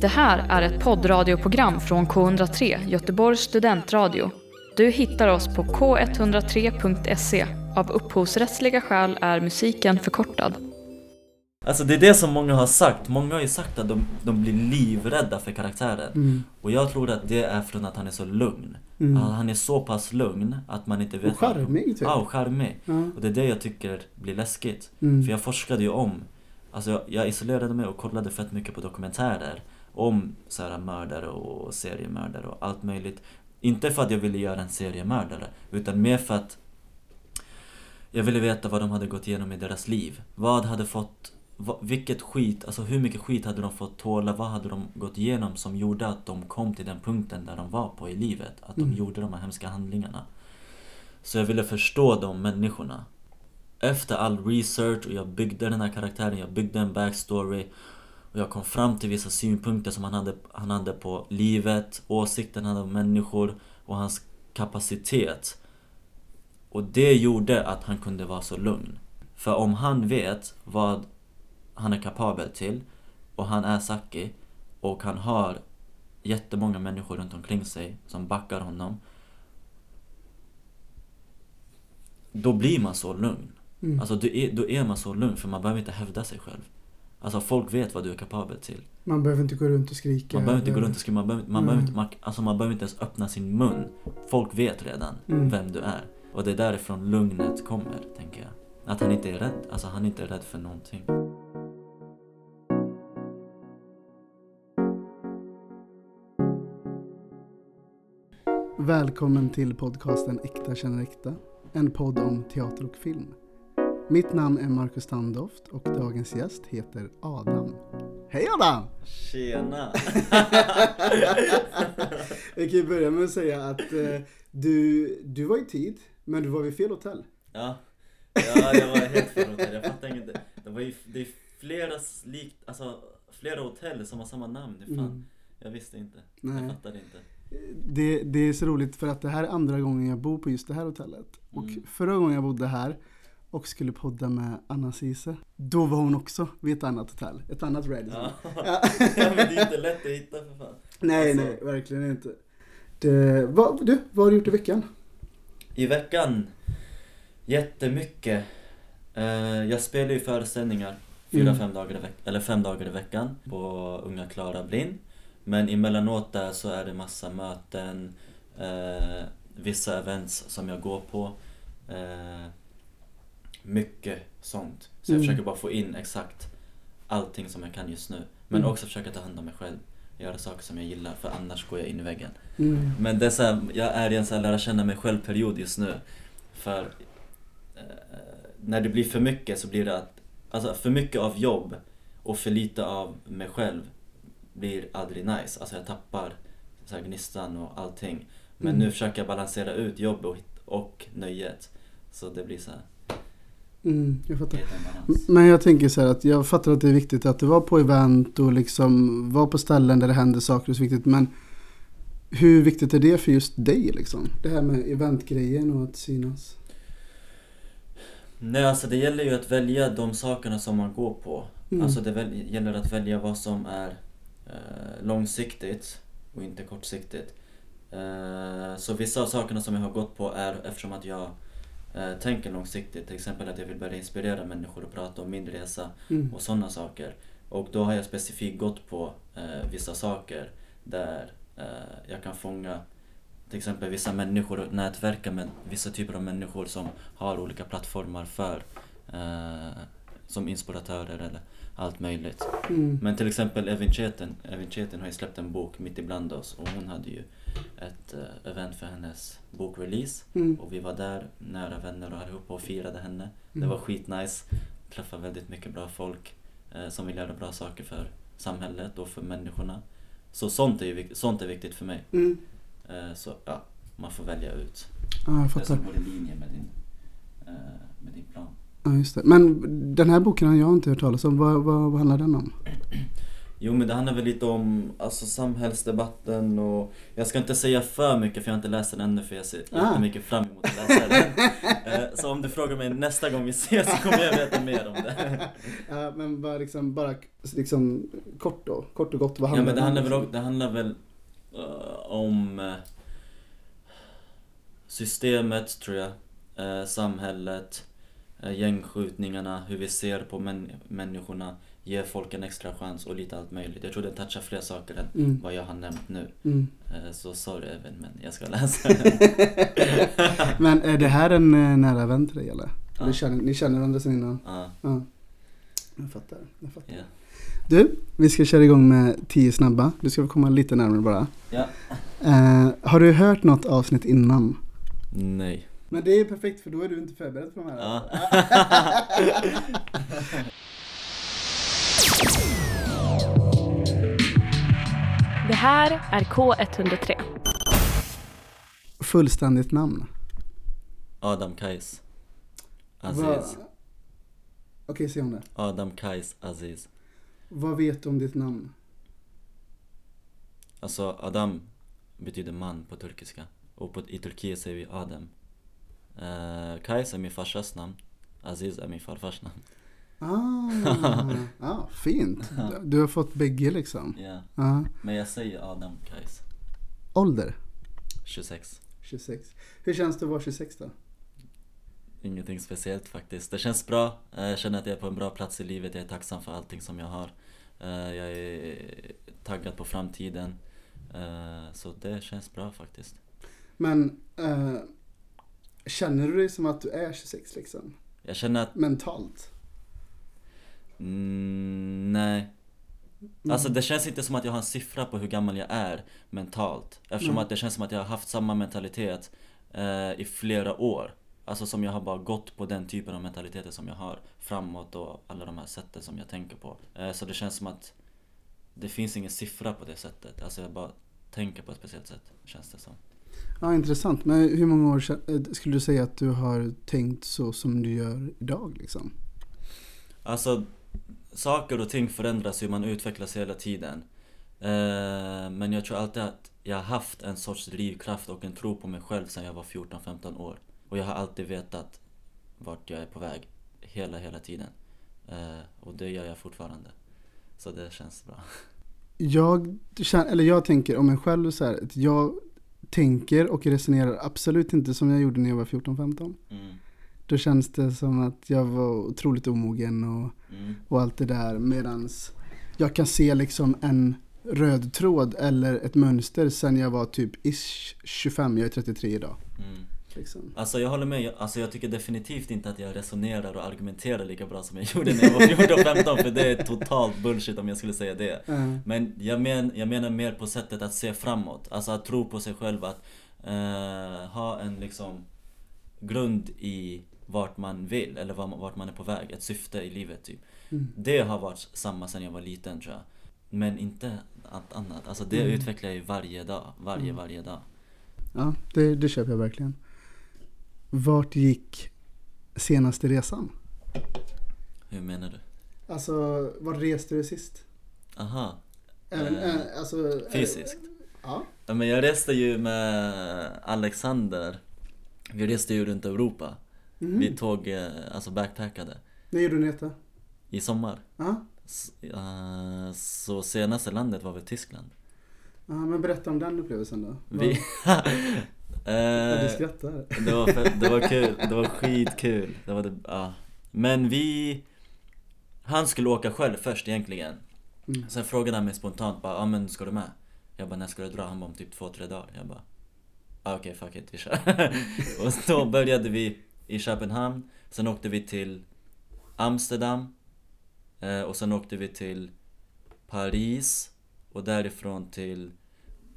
Det här är ett poddradioprogram från K103, Göteborgs studentradio. Du hittar oss på k103.se. Av upphovsrättsliga skäl är musiken förkortad. Alltså det är det som många har sagt. Många har ju sagt att de, de blir livrädda för karaktären. Mm. Och jag tror att det är från att han är så lugn. Mm. Han, han är så pass lugn att man inte vet... Och charmig typ. Ja, och charmig. Ja. Och det är det jag tycker blir läskigt. Mm. För jag forskade ju om, alltså jag, jag isolerade mig och kollade fett mycket på dokumentärer om så här mördare och seriemördare och allt möjligt. Inte för att jag ville göra en seriemördare, utan mer för att jag ville veta vad de hade gått igenom i deras liv. Vad hade fått, vilket skit, alltså hur mycket skit hade de fått tåla? Vad hade de gått igenom som gjorde att de kom till den punkten där de var på i livet? Att de Mm. gjorde de här hemska handlingarna. Så jag ville förstå de människorna. Efter all research och jag byggde den här karaktären, jag byggde en backstory och jag kom fram till vissa synpunkter som han hade, han hade på livet, åsikten han hade om människor och hans kapacitet. Och det gjorde att han kunde vara så lugn. För om han vet vad han är kapabel till och han är Saki och han har jättemånga människor runt omkring sig som backar honom. Då blir man så lugn. Mm. Alltså då är, då är man så lugn för man behöver inte hävda sig själv. Alltså folk vet vad du är kapabel till. Man behöver inte gå runt och skrika. Man behöver inte gå runt och skriva, man behöver, man, Mm. behöver inte, man, alltså man behöver inte ens öppna sin mun. Folk vet redan Mm. vem du är. Och det är därifrån lugnet kommer, tänker jag. Att han inte är rädd, alltså han är inte rädd för någonting. Välkommen till podcasten Äkta känner äkta. En podd om teater och film. Mitt namn är Marcus Standoft och dagens gäst heter Adam. Hej Adam! Tjena! Jag kan ju börja med att säga att eh, du, du var i tid, men du var vid fel hotell. Ja, ja jag var helt fel hotell, jag fattar inte. Det var ju, det är flera likt, alltså flera hotell som har samma namn, fan. Mm. Jag visste inte. Nej. Jag fattade inte. Det, det är så roligt för att det här är andra gången jag bor på just det här hotellet. Och Mm. förra gången jag bodde här och skulle podda med Anna Cise, då var hon också vid ett annat hotell. Ett annat Radisson. Ja. Ja. men det är inte lätt att hitta för fan. Nej, Alltså- nej, verkligen inte. Det, vad, du, vad har du gjort i veckan? I veckan, jättemycket. Eh, jag spelar ju föreställningar fyra, Mm. fem dagar i veck- eller fem dagar i veckan på Unga Klara Blind. Men emellanåt där så är det massa möten, eh, vissa events som jag går på. Eh, mycket sånt. Så jag Mm. försöker bara få in exakt allting som jag kan just nu. Men Mm. också försöka ta hand om mig själv. Göra saker som jag gillar för annars går jag in i väggen. Mm. Men det är så här, jag är i en så här lära känna mig själv period just nu. För eh, när det blir för mycket så blir det att, alltså för mycket av jobb och för lite av mig själv blir aldrig nice. Alltså jag tappar så här gnistan och allting. Men Mm. nu försöker jag balansera ut jobb och, och nöjet. Så det blir så här, Mm, jag fattar. Men jag tänker så här att jag fattar att det är viktigt att du var på event och liksom var på ställen där det händer saker och så viktigt. Men hur viktigt är det för just dig liksom? Det här med eventgrejen och att synas. Nej alltså det gäller ju att välja de sakerna som man går på. Mm. Alltså det gäller att välja vad som är eh, långsiktigt och inte kortsiktigt. Eh, så vissa av sakerna som jag har gått på är eftersom att jag eh, tänker långsiktigt. Till exempel att jag vill börja inspirera människor och prata om min resa Mm. och sådana saker. Och då har jag specifikt gått på eh, vissa saker där eh, jag kan fånga till exempel vissa människor och nätverka med vissa typer av människor som har olika plattformar för eh, som inspiratörer eller allt möjligt. Mm. Men till exempel Evin Cheten, Evin Cheten har ju släppt en bok mitt ibland oss och hon hade ju ett eh, event för hennes bokrelease Mm. och vi var där nära vänner och allihopa och firade henne. Det Mm. var skitnice. Träffade väldigt mycket bra folk eh, som vill göra bra saker för samhället och för människorna. Så sånt är, ju, sånt är viktigt för mig. Mm. Eh, så ja, man får välja ut Ja, jag det fattar. som går i linje med din, eh, med din plan. Ja, just det. Men den här boken har jag inte hört talas om. Vad, vad, vad handlar den om? Jo men det handlar väl lite om alltså, samhällsdebatten och Jag ska inte säga för mycket för jag har inte läst den ännu för jag ser Ah. jättemycket fram emot att läsa den Eh, Så om du frågar mig nästa gång vi ses så kommer jag veta mer om det Ja, men bara liksom, bara liksom kort då, kort och gott vad Ja handlar men det om, handlar väl, liksom? om- det handlar väl eh, om eh, Systemet tror jag, eh, samhället, gängskjutningarna, hur vi ser på män, människorna, ger folk en extra chans och lite allt möjligt. Jag tror den touchar fler saker än Mm. vad jag har nämnt nu. Mm. Eh, Så sorry Evan, men jag ska läsa. Men är det här en eh, nära vän till dig eller? Ja. Ni, känner, ni känner varandra sen innan? Ja, Ja. Jag fattar, jag fattar. ja. Du, vi ska köra igång med 10 snabba. Du ska få komma lite närmare bara. ja. Eh, har du hört något avsnitt innan? Nej. Men det är perfekt för då är du inte förberedd på de här. Ja. här är K103. Fullständigt namn. Adam Kais. Aziz. Okej, se om det. Adam Kais Aziz. Vad vet du om ditt namn? Alltså Adam betyder man på turkiska. Och på, i Turkiet säger vi Adem. Uh, Kais är min farsas namn. Aziz är min farfars namn. Ah, ah, fint. Du- har fått bägge liksom. Ja. Ja. Men jag säger Adam Kais. Ålder? 26. 26. Hur känns det att vara 26 då? Ingenting speciellt faktiskt. Det känns bra. Eh, Jag känner att jag är på en bra plats i livet. Jag är tacksam för allting som jag har. Eh, Jag är taggad på framtiden. Eh, Så det känns bra faktiskt. Men eh, känner du dig som att du är 26 liksom? Jag känner att, Mentalt? Mm, nej. Mm. Alltså det känns inte som att jag har en siffra på hur gammal jag är mentalt. Eftersom Mm. att det känns som att jag har haft samma mentalitet eh, i flera år. Alltså som jag har bara gått på den typen av mentaliteter som jag har framåt och alla de här sätten som jag tänker på. Eh, så det känns som att det finns ingen siffra på det sättet. Alltså jag bara tänker på ett speciellt sätt, känns det som. Ja, intressant. Men hur många år eh, skulle du säga att du har tänkt så som du gör idag liksom? Alltså, saker och ting förändras ju, man utvecklas hela tiden. Eh, men jag tror alltid att jag har haft en sorts drivkraft och en tro på mig själv sedan jag var 14-15 år. Och jag har alltid vetat vart jag är på väg. Hela, hela tiden. Eh, och det gör jag fortfarande. Så det känns bra. Jag, eller jag tänker om mig själv så här, att jag tänker och resonerar absolut inte som jag gjorde när jag var 14-15. Mm. Då känns det som att jag var otroligt omogen och, Mm. och allt det där. Medans jag kan se liksom en röd tråd eller ett mönster sen jag var typ ish 25, jag är 33 idag. Mm. Liksom. Alltså jag håller med, alltså jag tycker definitivt inte att jag resonerar och argumenterar lika bra som jag gjorde när jag var 14-15 för det är totalt bullshit om jag skulle säga det. Eh, Men jag, men, jag menar mer på sättet att se framåt, alltså att tro på sig själv, att eh, ha en liksom grund i vart man vill eller var- vart man är på väg, ett syfte i livet typ. Mm. Det har varit samma sedan jag var liten tror jag. Men inte allt annat, alltså det Mm. utvecklar jag ju varje dag, varje, Mm. varje dag. Ja, det, det köper jag verkligen. Vart gick senaste resan? Hur menar du? Alltså, var reste du sist? Aha. Även, Eh, eh, alltså, fysiskt? Ja. Ja, men jag reste ju med Alexander Vi reste ju runt Europa Mhm. Vi tog, eh, alltså backpackade När gjorde ni detta? I sommar Ja. S- eh, Så senaste landet var väl Tyskland ja, men berätta om den upplevelsen då. Vi... Ja, du eh, skrattar. det, var för, det var kul, det var skitkul det var det, ja. Men vi Han skulle åka själv först egentligen Mm. Sen frågade han mig spontant bara, ja men ska du med? Jag bara, när ska du dra? Han bara, om typ två, tre dagar Jag bara, ah, okej fuck it, vi kör Och då började vi i Köpenhamn. Sen åkte vi till Amsterdam eh, Och sen åkte vi till Paris Och därifrån till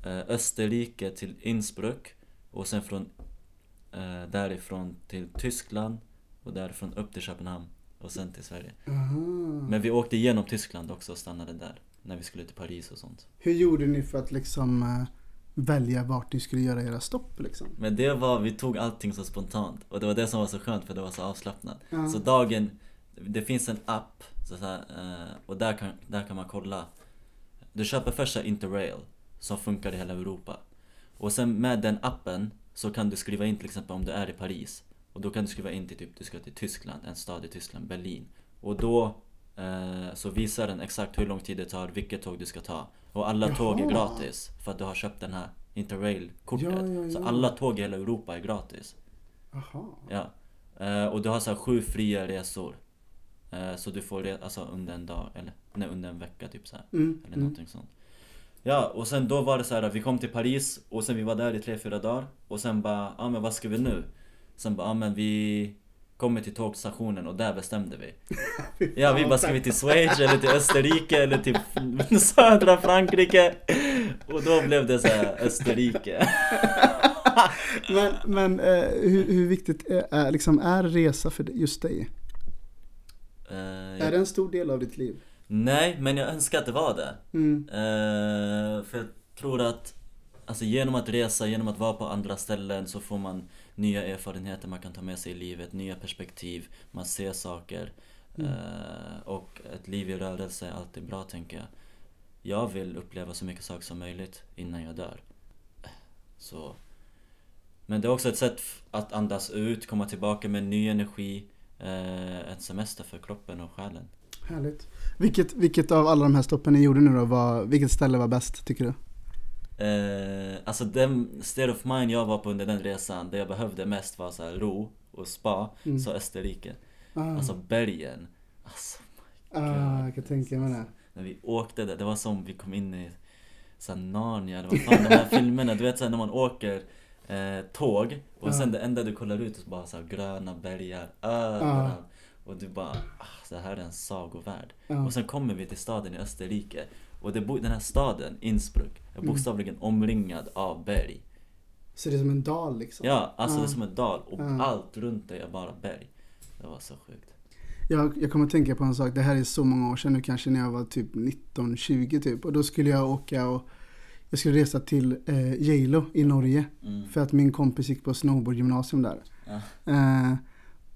eh, Österrike, till Innsbruck Och sen från eh, därifrån till Tyskland Och därifrån upp till Köpenhamn Och sen till Sverige. Aha. Men vi åkte igenom Tyskland också och stannade där När vi skulle till Paris och sånt. Hur gjorde ni för att liksom eh, välja vart ni skulle göra era stopp liksom? Men det var, vi tog allting så spontant Och det var det som var så skönt för det var så avslappnat Ja. Så dagen, det finns en app så här, eh, och där kan, där kan man kolla du köper först så här Interrail som funkar i hela Europa. Och sen med den appen så kan du skriva in till exempel om du är i Paris. Och då kan du skriva in till typ, du ska till Tyskland, en stad i Tyskland, Berlin. Och då eh, så visar den exakt hur lång tid det tar, vilket tåg du ska ta. Och alla Jaha. tåg är gratis för att du har köpt den här Interrail-kortet. Ja, ja, Så ja. alla tåg i hela Europa är gratis. Aha. Ja. Eh, och du har så här sju fria resor. Eh, så du får re- alltså under en dag, eller nej, under en vecka typ så här. Mm. Eller Mm. någonting sånt. Ja, och sen då var det så här att vi kom till Paris och sen vi var där i tre fyra dagar och sen bara, ja ah, men vad ska vi nu? Sen bara, ja ah, men vi kommer till tågstationen och där bestämde vi. Ja, vi bara, ska vi till Schweiz eller till Österrike eller till södra Frankrike? Och då blev det så här Österrike. Men, men eh, hur, hur viktigt är, liksom, är resa för just dig? Eh, Är det en stor del av ditt liv? Nej, men jag önskar att det var det. Mm. Eh, för jag tror att alltså, genom att resa, genom att vara på andra ställen så får man nya erfarenheter man kan ta med sig i livet, nya perspektiv, man ser saker. Eh, och ett liv i rörelse är alltid bra tänker jag. Jag vill uppleva så mycket saker som möjligt innan jag dör. Så. Men det är också ett sätt att andas ut, komma tillbaka med ny energi. Eh, ett semester för kroppen och själen. Härligt. Vilket, vilket av alla de här stoppen ni gjorde nu då, var, vilket ställe var bäst tycker du? Eh, alltså den state of mind jag var på under den resan, det jag behövde mest var så ro och spa, Mm. så Österrike. Ah, Alltså bergen. Alltså, ah, jag kan tänka mig det. när vi åkte där, det var som vi kom in i så Narnia, eller vad fan de här filmerna, du vet så här, när man åker eh, tåg och Ja. sen det enda du kollar ut är bara så här, gröna bergar överallt. Och du bara, ah, det här är en sagovärld. Ja. Och sen kommer vi till staden i Österrike och det bo- den här staden, Innsbruck, är Mm. bokstavligen omringad av berg. Så det är som en dal liksom? Ja, alltså Ja. det är som en dal och Ja. allt runt dig är bara berg. Det var så sjukt. Jag, jag kommer att tänka på en sak, det här är så många år sedan nu kanske när jag var typ 19-20 typ. Och då skulle jag åka och jag skulle resa till eh, Geilo i Norge. Mm. För att min kompis gick på snowboardgymnasium där. Ja. Eh,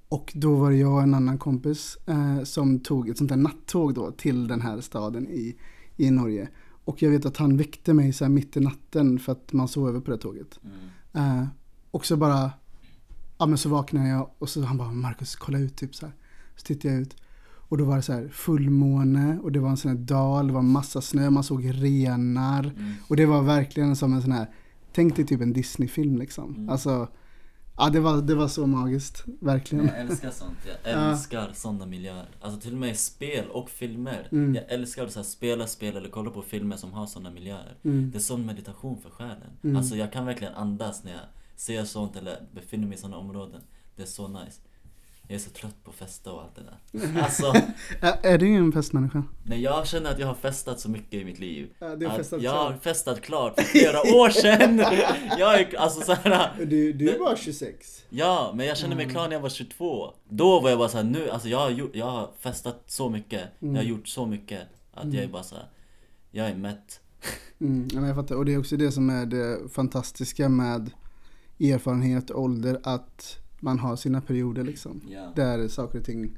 och då var det jag och en annan kompis eh, som tog ett sånt där nattåg då till den här staden i, i Norge. Och jag vet att han väckte mig så mitt i natten för att man sov över på det tåget. Mm. Eh, och så bara, ja men så vaknade jag och så han bara Marcus kolla ut typ så här. Så tittade jag ut och då var det så här fullmåne och det var en sån här dal, det var massa snö, man såg renar. Mm. Och det var verkligen som en sån här, tänk dig typ en Disney-film liksom. Mm. Alltså, ja det var, det var så magiskt, verkligen. Jag älskar sånt, jag Ja. älskar sådana miljöer. Alltså till och med spel och filmer. Mm. Jag älskar att spela spel eller kolla på filmer som har sådana miljöer. Mm. Det är sån meditation för själen. Mm. Alltså jag kan verkligen andas när jag ser sånt eller befinner mig i sådana områden. Det är så nice. Jag är så trött på att festa och allt det där. Alltså, Är, du en festmänniska? när jag känner att jag har festat så mycket i mitt liv. Ja, du har festat jag har festat klart för flera år sedan. Jag är alltså såhär, Du, du är bara 26. ja men jag kände mig klar när jag var 22. Då var jag bara såhär, nu, alltså jag har, gjort, jag har festat så mycket. Jag har gjort så mycket. Att jag är bara såhär, jag är mätt. Mm, jag fattar. Och det är också det som är det fantastiska med erfarenhet ålder, att man har sina perioder liksom. Ja, Där saker och ting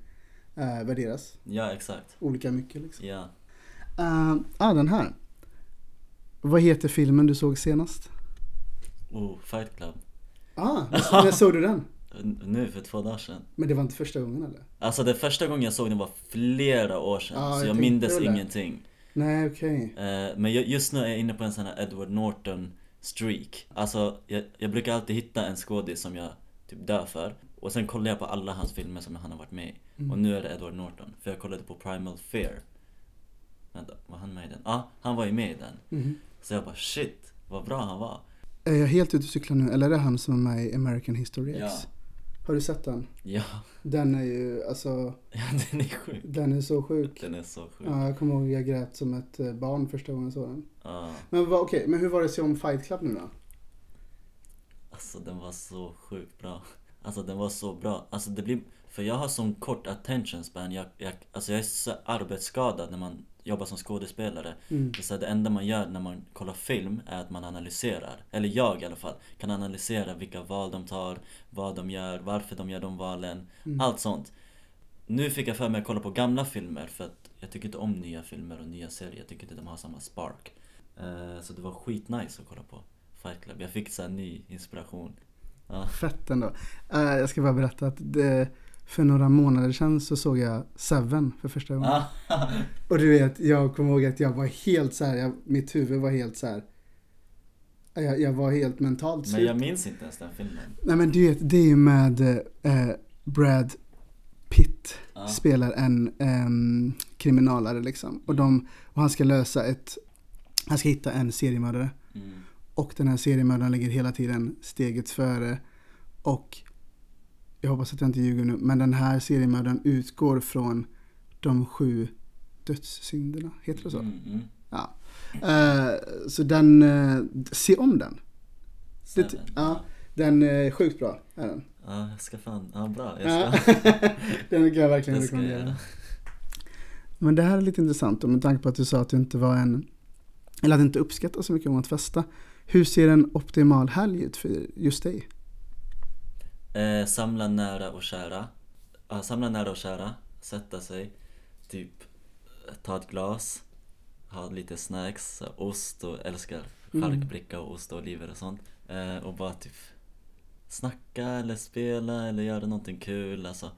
eh, värderas ja exakt. olika mycket liksom. Ja. Uh, ah, den här. Vad heter filmen du såg senast? Oh, Fight Club. Ah, när, såg du den? Nu för två dagar sedan. Men det var inte första gången eller? Alltså det första gången jag såg den var flera år sedan. Ja, så jag jag mindes ingenting. Nej, okej. Eh, men just nu är jag inne på en sån här Edward Norton streak. Alltså jag, jag brukar alltid hitta en skådis som jag typ dör för. Och sen kollar jag på alla hans filmer som han har varit med i. Mm. Och nu är det Edward Norton. För jag kollade på Primal Fear. Vänta, var han med i den? Ja, ah, han var ju med i den. Mhm. Så jag bara shit, vad bra han var. Är jag helt ute och cyklar nu? Eller är det han som är med i American History X? Ja. Har du sett den? Ja, Den är ju, alltså, ja den är sjuk. den är så sjuk. Den är så sjuk. Ja, jag kommer ihåg jag grät som ett eh, barn första gången jag såg den. Ja. Men okej, men hur var det att se om Fight Club nu då? Alltså den var så sjukt bra. Alltså den var så bra. Alltså det blir, för jag har sån kort attention span. Jag, jag, alltså jag är så arbetsskadad när man jobbar som skådespelare. Mm. Det, är så här, det enda man gör när man kollar film är att man analyserar. Eller jag i alla fall. Kan analysera vilka val de tar, vad de gör, varför de gör de valen. Mm. Allt sånt. Nu fick jag för mig att kolla på gamla filmer för att jag tycker inte om nya filmer och nya serier. Jag tycker inte de har samma spark. Eh, så det var skitnice att kolla på Fight Club. Jag fick så ny inspiration. Ja. Fett ändå. Eh, jag ska bara berätta att det, för några månader sedan så såg jag Seven för första gången. Ah. Och du vet, jag kommer ihåg att jag var helt så här, jag, mitt huvud var helt så här. Jag, jag var helt mentalt Men slut. jag minns inte ens den filmen. Nej men du vet, det är ju med eh, Brad Pitt. Ja. Spelar en em, kriminalare liksom. Och, de, och han ska lösa ett, han ska hitta en seriemördare. Mm. Och den här seriemördaren ligger hela tiden steget före. Och jag hoppas att jag inte ljuger nu, men den här seriemördaren utgår från de sju dödssynderna. Heter det så? Mm, mm. Ja. Eh, så den, eh, se om den. Det, ja, den är sjukt bra. Är den. Ja, jag ska fan, ja bra. Jag Ja. ska, den kan jag verkligen rekommendera. Men det här är lite intressant och med tanke på att du sa att du inte var en, eller att du inte uppskattar så mycket om att festa. Hur ser en optimal helg ut för just dig? Eh, samla nära och kära. Ja, samla nära och kära. Sätta sig. Typ eh, ta ett glas. Ha lite snacks. Ost och älskar Mm. charkbricka och ost och oliver och sånt. Eh, och bara typ snacka eller spela eller göra någonting kul. Alltså,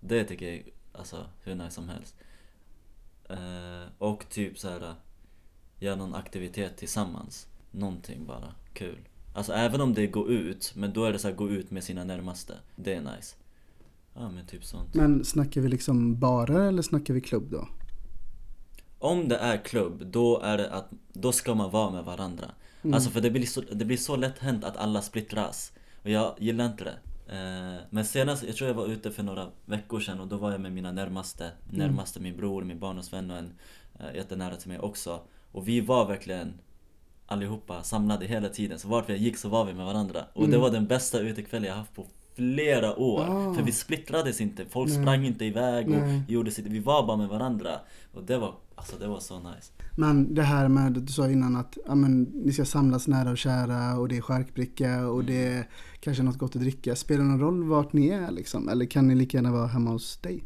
det tycker jag är alltså, hur nice som helst. Eh, och typ så här göra någon aktivitet tillsammans. Någonting bara kul. Alltså även om det är gå ut, men då är det så här gå ut med sina närmaste. Det är nice. Ja men typ sånt. Men snackar vi liksom barer eller snackar vi klubb då? Om det är klubb, då är det att, då ska man vara med varandra. Alltså för det blir, så, det blir så lätt hänt att alla splittras. Och jag gillar inte det. Eh, men senast, jag tror jag var ute för några veckor sedan och då var jag med mina närmaste. Närmaste min bror, min barndomsvän och en eh, jättenära till mig också. Och vi var verkligen allihopa samlade hela tiden. Så vart vi gick så var vi med varandra. Och det var den bästa utekvällen jag haft på flera år. Ah. För vi splittrades inte, folk Nej. sprang inte iväg och Nej. gjorde sitt, vi var bara med varandra. Och det var, alltså det var så nice. Men det här med, du sa innan att ja, men, ni ska samlas nära och kära och det är charkbricka och det är kanske något gott att dricka. Spelar det någon roll vart ni är liksom? Eller kan ni lika gärna vara hemma hos dig?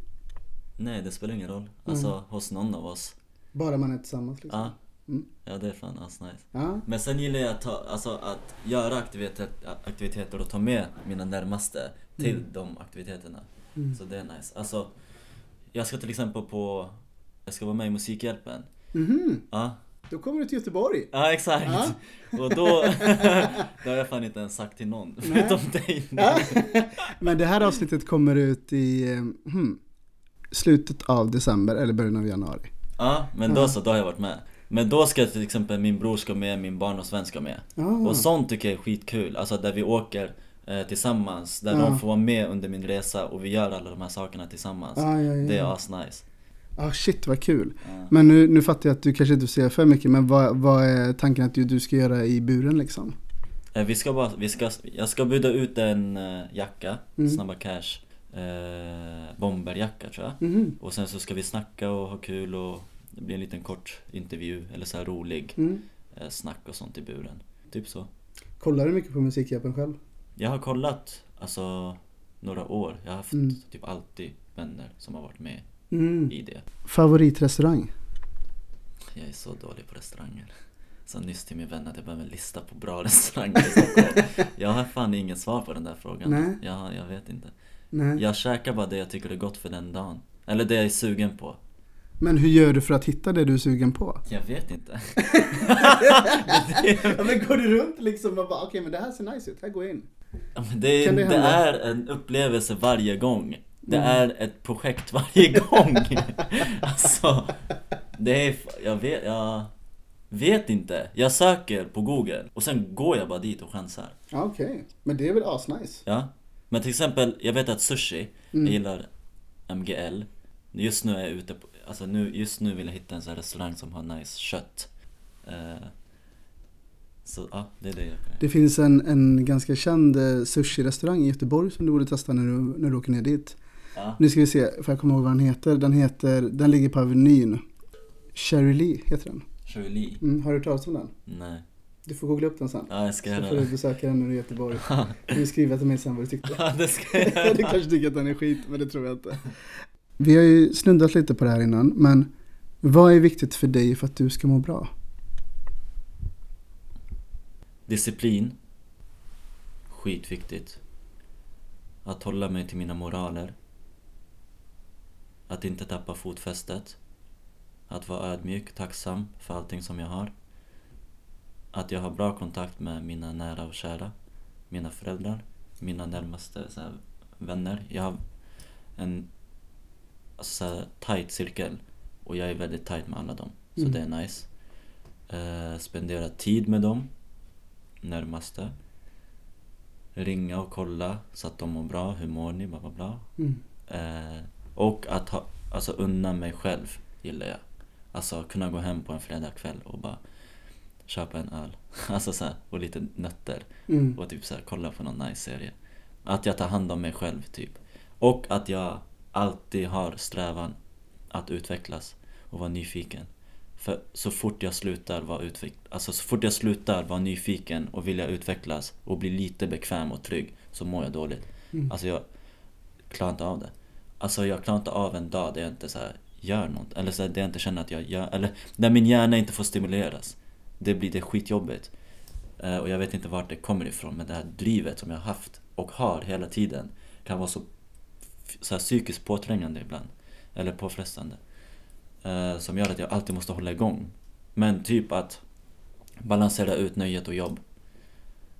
Nej det spelar ingen roll. Alltså hos någon av oss. Bara man är tillsammans liksom? Ja. Mm. Ja det är fan asnice. Ja. Men sen gillar jag att, ta, alltså, att göra aktiviteter, aktiviteter och ta med mina närmaste till Mm. de aktiviteterna. Så det är nice. Alltså, jag ska till exempel på, jag ska vara med i Musikhjälpen. Mhm, Ja, då kommer du till Göteborg. ja exakt. Ja. Och då, det har jag fan inte ens sagt till någon, förutom dig. Ja. Men det här avsnittet kommer ut i eh, hmm, slutet av december eller början av januari. Ja, men då så, då har jag varit med. Men då ska till exempel min bror ska med, min barndomsvän ska med. Ah. Och sånt tycker jag är skitkul, alltså där vi åker eh, tillsammans, där Ja. de får vara med under min resa och vi gör alla de här sakerna tillsammans. Ja, ja, ja. Det är asnice. Ah, shit vad kul. Men nu, nu fattar jag att du kanske inte säger för mycket, men vad, vad är tanken att du, du ska göra i buren liksom? Eh, Vi ska bara, vi ska, jag ska bjuda ut en eh, jacka, Mm. Snabba Cash, eh, bomberjacka tror jag. Mhm. Och sen så ska vi snacka och ha kul och det blir en liten kort intervju, eller så här rolig Mm. eh, snack och sånt i buren. Typ så. Kollar du mycket på Musikhjälpen själv? Jag har kollat, alltså några år. Jag har haft Mm. typ alltid vänner som har varit med Mm. i det. Favoritrestaurang? Jag är så dålig på restauranger. Så nyss till min vän att jag behöver en lista på bra restauranger i Stockholm. Jag har fan inget svar på den där frågan. Nej. Jag, jag vet inte. Nej. Jag käkar bara det jag tycker är gott för den dagen. Eller det jag är sugen på. Men hur gör du för att hitta det du är sugen på? Jag vet inte. ja, men går du runt liksom och bara okej men det här ser nice ut, här går jag in. Ja, men det, det det, är en upplevelse varje gång. Det Mm. är ett projekt varje gång. alltså, det är... Jag vet, jag vet inte. Jag söker på google och sen går jag bara dit och chansar. Okej. Men det är väl asnice? Ja. Men till exempel, jag vet att sushi, Mm. jag gillar MGL. Just nu är jag ute på, alltså nu, just nu vill jag hitta en sån här restaurang som har nice kött. Eh, så ja, det är det jag Det finns en, en ganska känd eh, sushi-restaurang i Göteborg som du borde testa när du, när du åker ner dit. ja. Nu ska vi se, för jag kommer ihåg vad den heter. Den heter, den ligger på Avenyn. Cherry Lee heter den. Shirley? Mm, har du hört talas om den? Nej. Du får googla upp den sen. Ja, jag ska Så göra får du det. besöka den när du är i Göteborg. Du skriver till mig sen vad du tyckte. Ja, det ska jag du göra. kanske tycker att den är skit, men det tror jag inte. Vi har ju snuddat lite på det här innan, men Vad är viktigt för dig för att du ska må bra? Disciplin. Skitviktigt. Att hålla mig till mina moraler. Att inte tappa fotfästet. Att vara ödmjuk, tacksam för allting som jag har. Att jag har bra kontakt med mina nära och kära. Mina föräldrar, mina närmaste så här, vänner. Jag har en alltså, så här, tight cirkel. Och jag är väldigt tight med alla dem. Så Mm. det är nice. Eh, spendera tid med dem. Närmaste. Ringa och kolla så att de mår bra. Hur mår ni? Bla bla bla. Mm. Eh, och att ha, alltså unna mig själv gillar jag. Alltså kunna gå hem på en fredagkväll och bara köpa en öl. Alltså så här, och lite nötter. Mm. Och typ så här, kolla på någon nice serie. Att jag tar hand om mig själv typ. Och att jag alltid har strävan att utvecklas och vara nyfiken. För så fort jag slutar vara utveck- alltså så fort jag slutar vara nyfiken och vilja utvecklas och bli lite bekväm och trygg så mår jag dåligt. Mm. Alltså jag klarar inte av det. Alltså jag klarar inte av en dag där jag inte så här gör något. Eller så här, där jag inte känner att jag gör, eller där min hjärna inte får stimuleras. Det blir det skitjobbigt. Eh, och jag vet inte vart det kommer ifrån men det här drivet som jag har haft och har hela tiden kan vara så, så här psykiskt påträngande ibland. Eller påfrestande. Eh, som gör att jag alltid måste hålla igång. Men typ att balansera ut nöjet och jobb.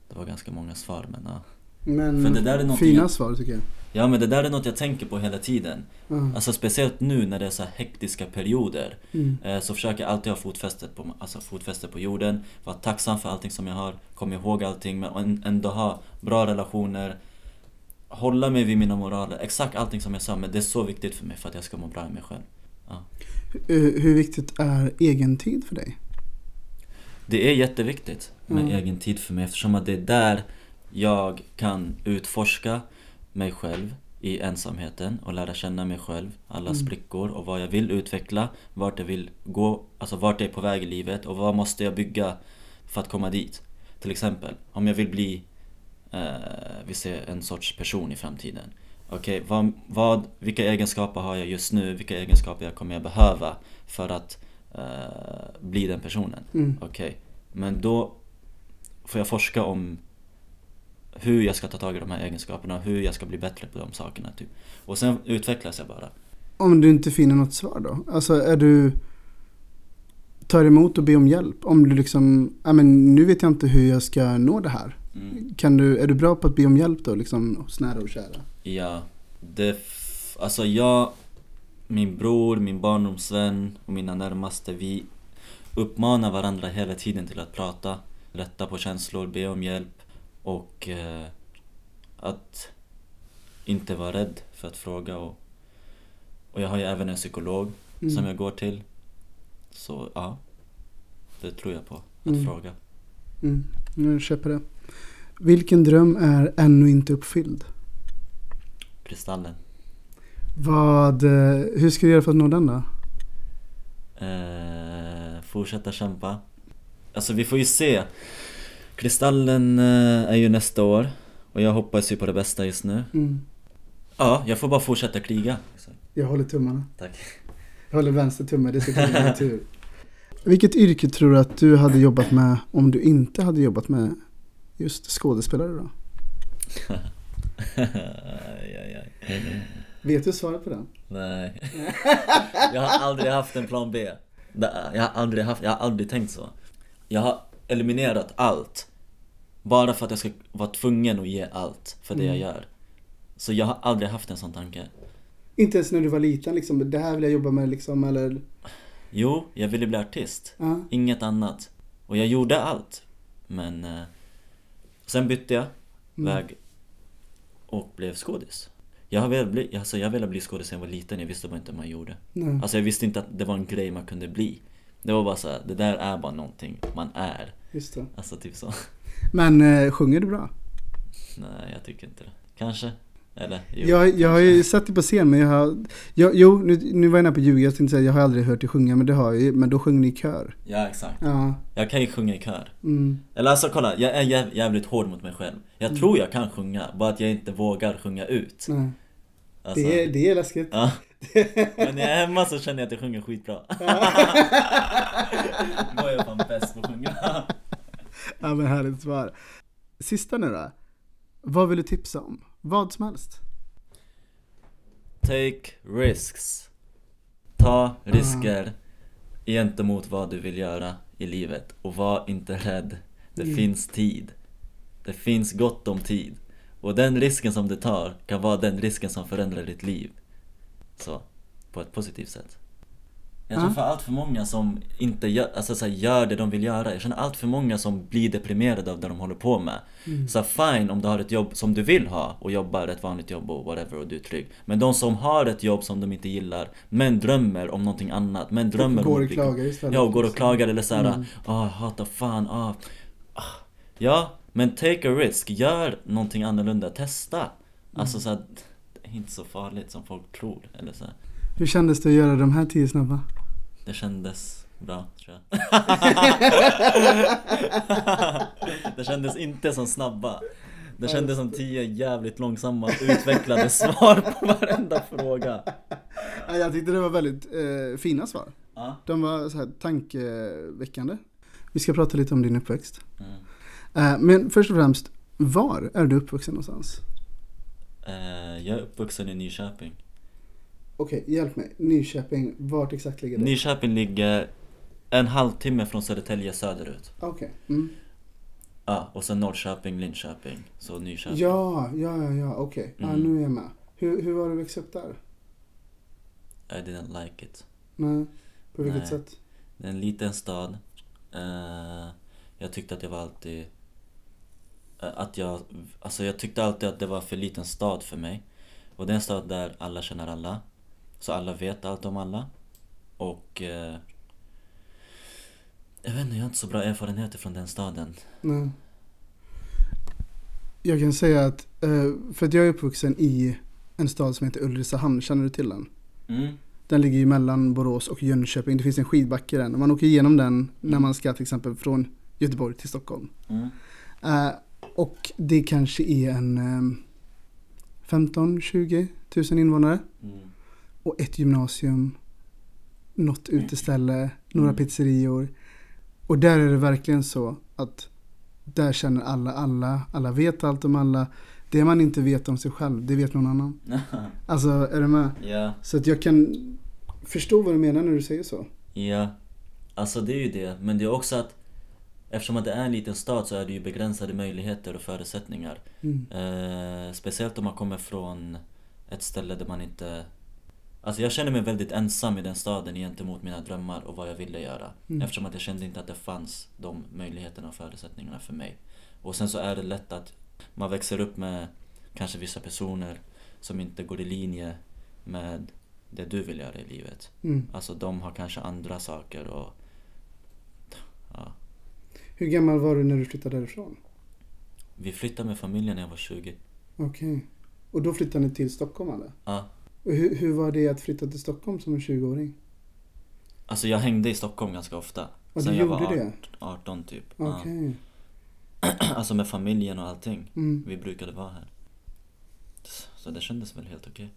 Det var ganska många svar men ja. Men För det där är fina jag- svar tycker jag. Ja men det där är något jag tänker på hela tiden. Ja. Alltså speciellt nu när det är så här hektiska perioder. Mm. Eh, så försöker jag alltid ha fotfäste på, alltså på jorden. Vara tacksam för allting som jag har. Komma ihåg allting men en- ändå ha bra relationer. Hålla mig vid mina moraler. Exakt allting som jag sa men det är så viktigt för mig för att jag ska må bra i mig själv. Hur, hur viktigt är egen tid för dig? Det är jätteviktigt med Mm. egen tid för mig eftersom att det är där jag kan utforska mig själv i ensamheten och lära känna mig själv, alla Mm. sprickor och vad jag vill utveckla, vart jag vill gå, alltså vart jag är på väg i livet och vad måste jag bygga för att komma dit. Till exempel, om jag vill bli, eh, vi ser en sorts person i framtiden. Okej, vad, vad, vilka egenskaper har jag just nu? Vilka egenskaper jag kommer jag behöva för att eh, bli den personen? Mm. Okej, men då får jag forska om hur jag ska ta tag i de här egenskaperna, hur jag ska bli bättre på de sakerna typ. Och sen utvecklas jag bara. Om du inte finner något svar då? Alltså är du... Tar emot och ber om hjälp? Om du liksom, ja men nu vet jag inte hur jag ska nå det här. Mm. Kan du, är du bra på att be om hjälp då liksom hos nära och kära? Ja, det... Alltså jag, min bror, min barndomsvän och mina närmaste, vi uppmanar varandra hela tiden till att prata, lätta på känslor, be om hjälp och eh, att inte vara rädd för att fråga och, och jag har ju även en psykolog Mm. som jag går till. Så ja, det tror jag på, att Mm. fråga. Mm, nu köper det. Vilken dröm är ännu inte uppfylld? Kristallen. Vad, eh, hur ska du göra för att nå den då? Eh, fortsätta kämpa. Alltså vi får ju se. Kristallen eh, är ju nästa år och jag hoppas ju på det bästa just nu. Mm. Ja, jag får bara fortsätta kriga. Jag håller tummarna. Tack. Jag håller vänster tumme, det ska ta min tur. Vilket yrke tror du att du hade jobbat med om du inte hade jobbat med just skådespelare då? aj, aj, aj. Vet du svaret på den? Nej. jag har aldrig haft en plan B. Jag har aldrig haft, jag har aldrig tänkt så. Jag har eliminerat allt. Bara för att jag ska vara tvungen att ge allt för det jag Mm. gör. Så jag har aldrig haft en sån tanke. Inte ens när du var liten liksom, det här vill jag jobba med liksom eller? Jo, jag ville bli artist. Ja. Inget annat. Och jag gjorde allt. Men eh, sen bytte jag Mm. väg och blev skådis. Jag har velat bli, alltså jag bli skådis sen jag var liten, jag visste bara inte hur man gjorde. Nej. Alltså jag visste inte att det var en grej man kunde bli. Det var bara så här, det där är bara någonting man är. Just det. Alltså typ så. Men eh, sjunger du bra? Nej, jag tycker inte det. Kanske? Eller? Jo, Jag, jag har ju sett dig på scen men jag har, jag, jo nu, nu var jag nära på att ljuga, jag tänkte säga jag har aldrig hört dig sjunga men det har jag ju, men då sjöng ni i kör. Ja, exakt. Ja. Jag kan ju sjunga i kör. Mm. Eller alltså kolla, jag är jäv, jävligt hård mot mig själv. Jag Mm. tror jag kan sjunga, bara att jag inte vågar sjunga ut. Nej. Alltså, Det, är, det är läskigt. Ja. Men när jag är hemma så känner jag att jag sjunger skitbra. Då är jag fan bäst på att sjunga. Ja men härligt svar. Sista nu då. Vad vill du tipsa om? Vad som helst. Take risks. Ta risker gentemot vad du vill göra i livet. Och var inte rädd. Det Mm. finns tid. Det finns gott om tid. Och den risken som du tar kan vara den risken som förändrar ditt liv. Så, på ett positivt sätt. Jag tror för allt för många som inte gör, alltså så här, gör det de vill göra. Jag känner allt för många som blir deprimerade av det de håller på med. Så här, fine om du har ett jobb som du vill ha och jobbar ett vanligt jobb och whatever och du är trygg. Men de som har ett jobb som de inte gillar, men drömmer om någonting annat. Men drömmer Går om och att bli- klagar istället. Ja, och går och klagar eller såhär, Mm. ah, hatar fan, ah. ah. Ja, men take a risk, gör någonting annorlunda, testa. Alltså såhär, det är inte så farligt som folk tror. Eller så här. Hur kändes det att göra de här tio snabba? Det kändes bra, tror jag. det kändes inte som snabba. Det kändes som tio jävligt långsamma utvecklade svar på varenda fråga. Ja, Jag tyckte det var väldigt eh, fina svar. Ja. De var så här tankeväckande. Vi ska prata lite om din uppväxt. Mm. Eh, men först och främst, var är du uppvuxen någonstans? Eh, jag är uppvuxen i Nyköping. Okej, hjälp mig. Nyköping, vart exakt ligger det? Nyköping ligger en halvtimme från Södertälje söderut. Okej. Mm. Ja, och sen Norrköping, Linköping. Så Nyköping. Ja, ja, ja, ja, okej. Ja, Mm. nu är jag med. Hur, hur var det att växa upp där? I didn't like it. Nej, på vilket Nej. sätt? Det är en liten stad. Eh, jag tyckte att jag var alltid... eh, Att jag... Alltså jag tyckte alltid att det var för liten stad för mig. Och det är en stad där alla känner alla. Så alla vet allt om alla. Och... Eh, jag vet inte, jag har inte så bra erfarenheter från den staden. Nej. Jag kan säga att, eh, för att jag är uppvuxen i en stad som heter Ulricehamn, känner du till den? Mm. Den ligger ju mellan Borås och Jönköping. Det finns en skidbacke där. Man åker igenom den när man ska till exempel från Göteborg till Stockholm. Mm. Eh, och det kanske är en eh, 15-20 tusen invånare. Mm. Och ett gymnasium, något uteställe, några Mm. pizzerior. Och där är det verkligen så att där känner alla alla, alla vet allt om alla. Det man inte vet om sig själv, det vet någon annan. Alltså, är du med? ja. Så att jag kan förstå vad du menar när du säger så. Ja, alltså det är ju det. Men det är också att eftersom att det är en liten stad så är det ju begränsade möjligheter och förutsättningar. Mm. Eh, speciellt om man kommer från ett ställe där man inte... Alltså jag känner mig väldigt ensam i den staden gentemot mina drömmar och vad jag ville göra. Mm. Eftersom att jag kände inte att det fanns de möjligheterna och förutsättningarna för mig. Och sen så är det lätt att man växer upp med kanske vissa personer som inte går i linje med det du vill göra i livet. Mm. Alltså de har kanske andra saker och... Ja. Hur gammal var du när du flyttade därifrån? Vi flyttade med familjen när jag var 20. Okej. Och då flyttade ni till Stockholm eller? Ja. Och hur, hur var det att flytta till Stockholm som en 20-åring? Alltså jag hängde i Stockholm ganska ofta. Ja, Sen du jag gjorde var det? 18 typ. Okej. Ja. Alltså med familjen och allting. Mm. Vi brukade vara här. Så det kändes väl helt okej.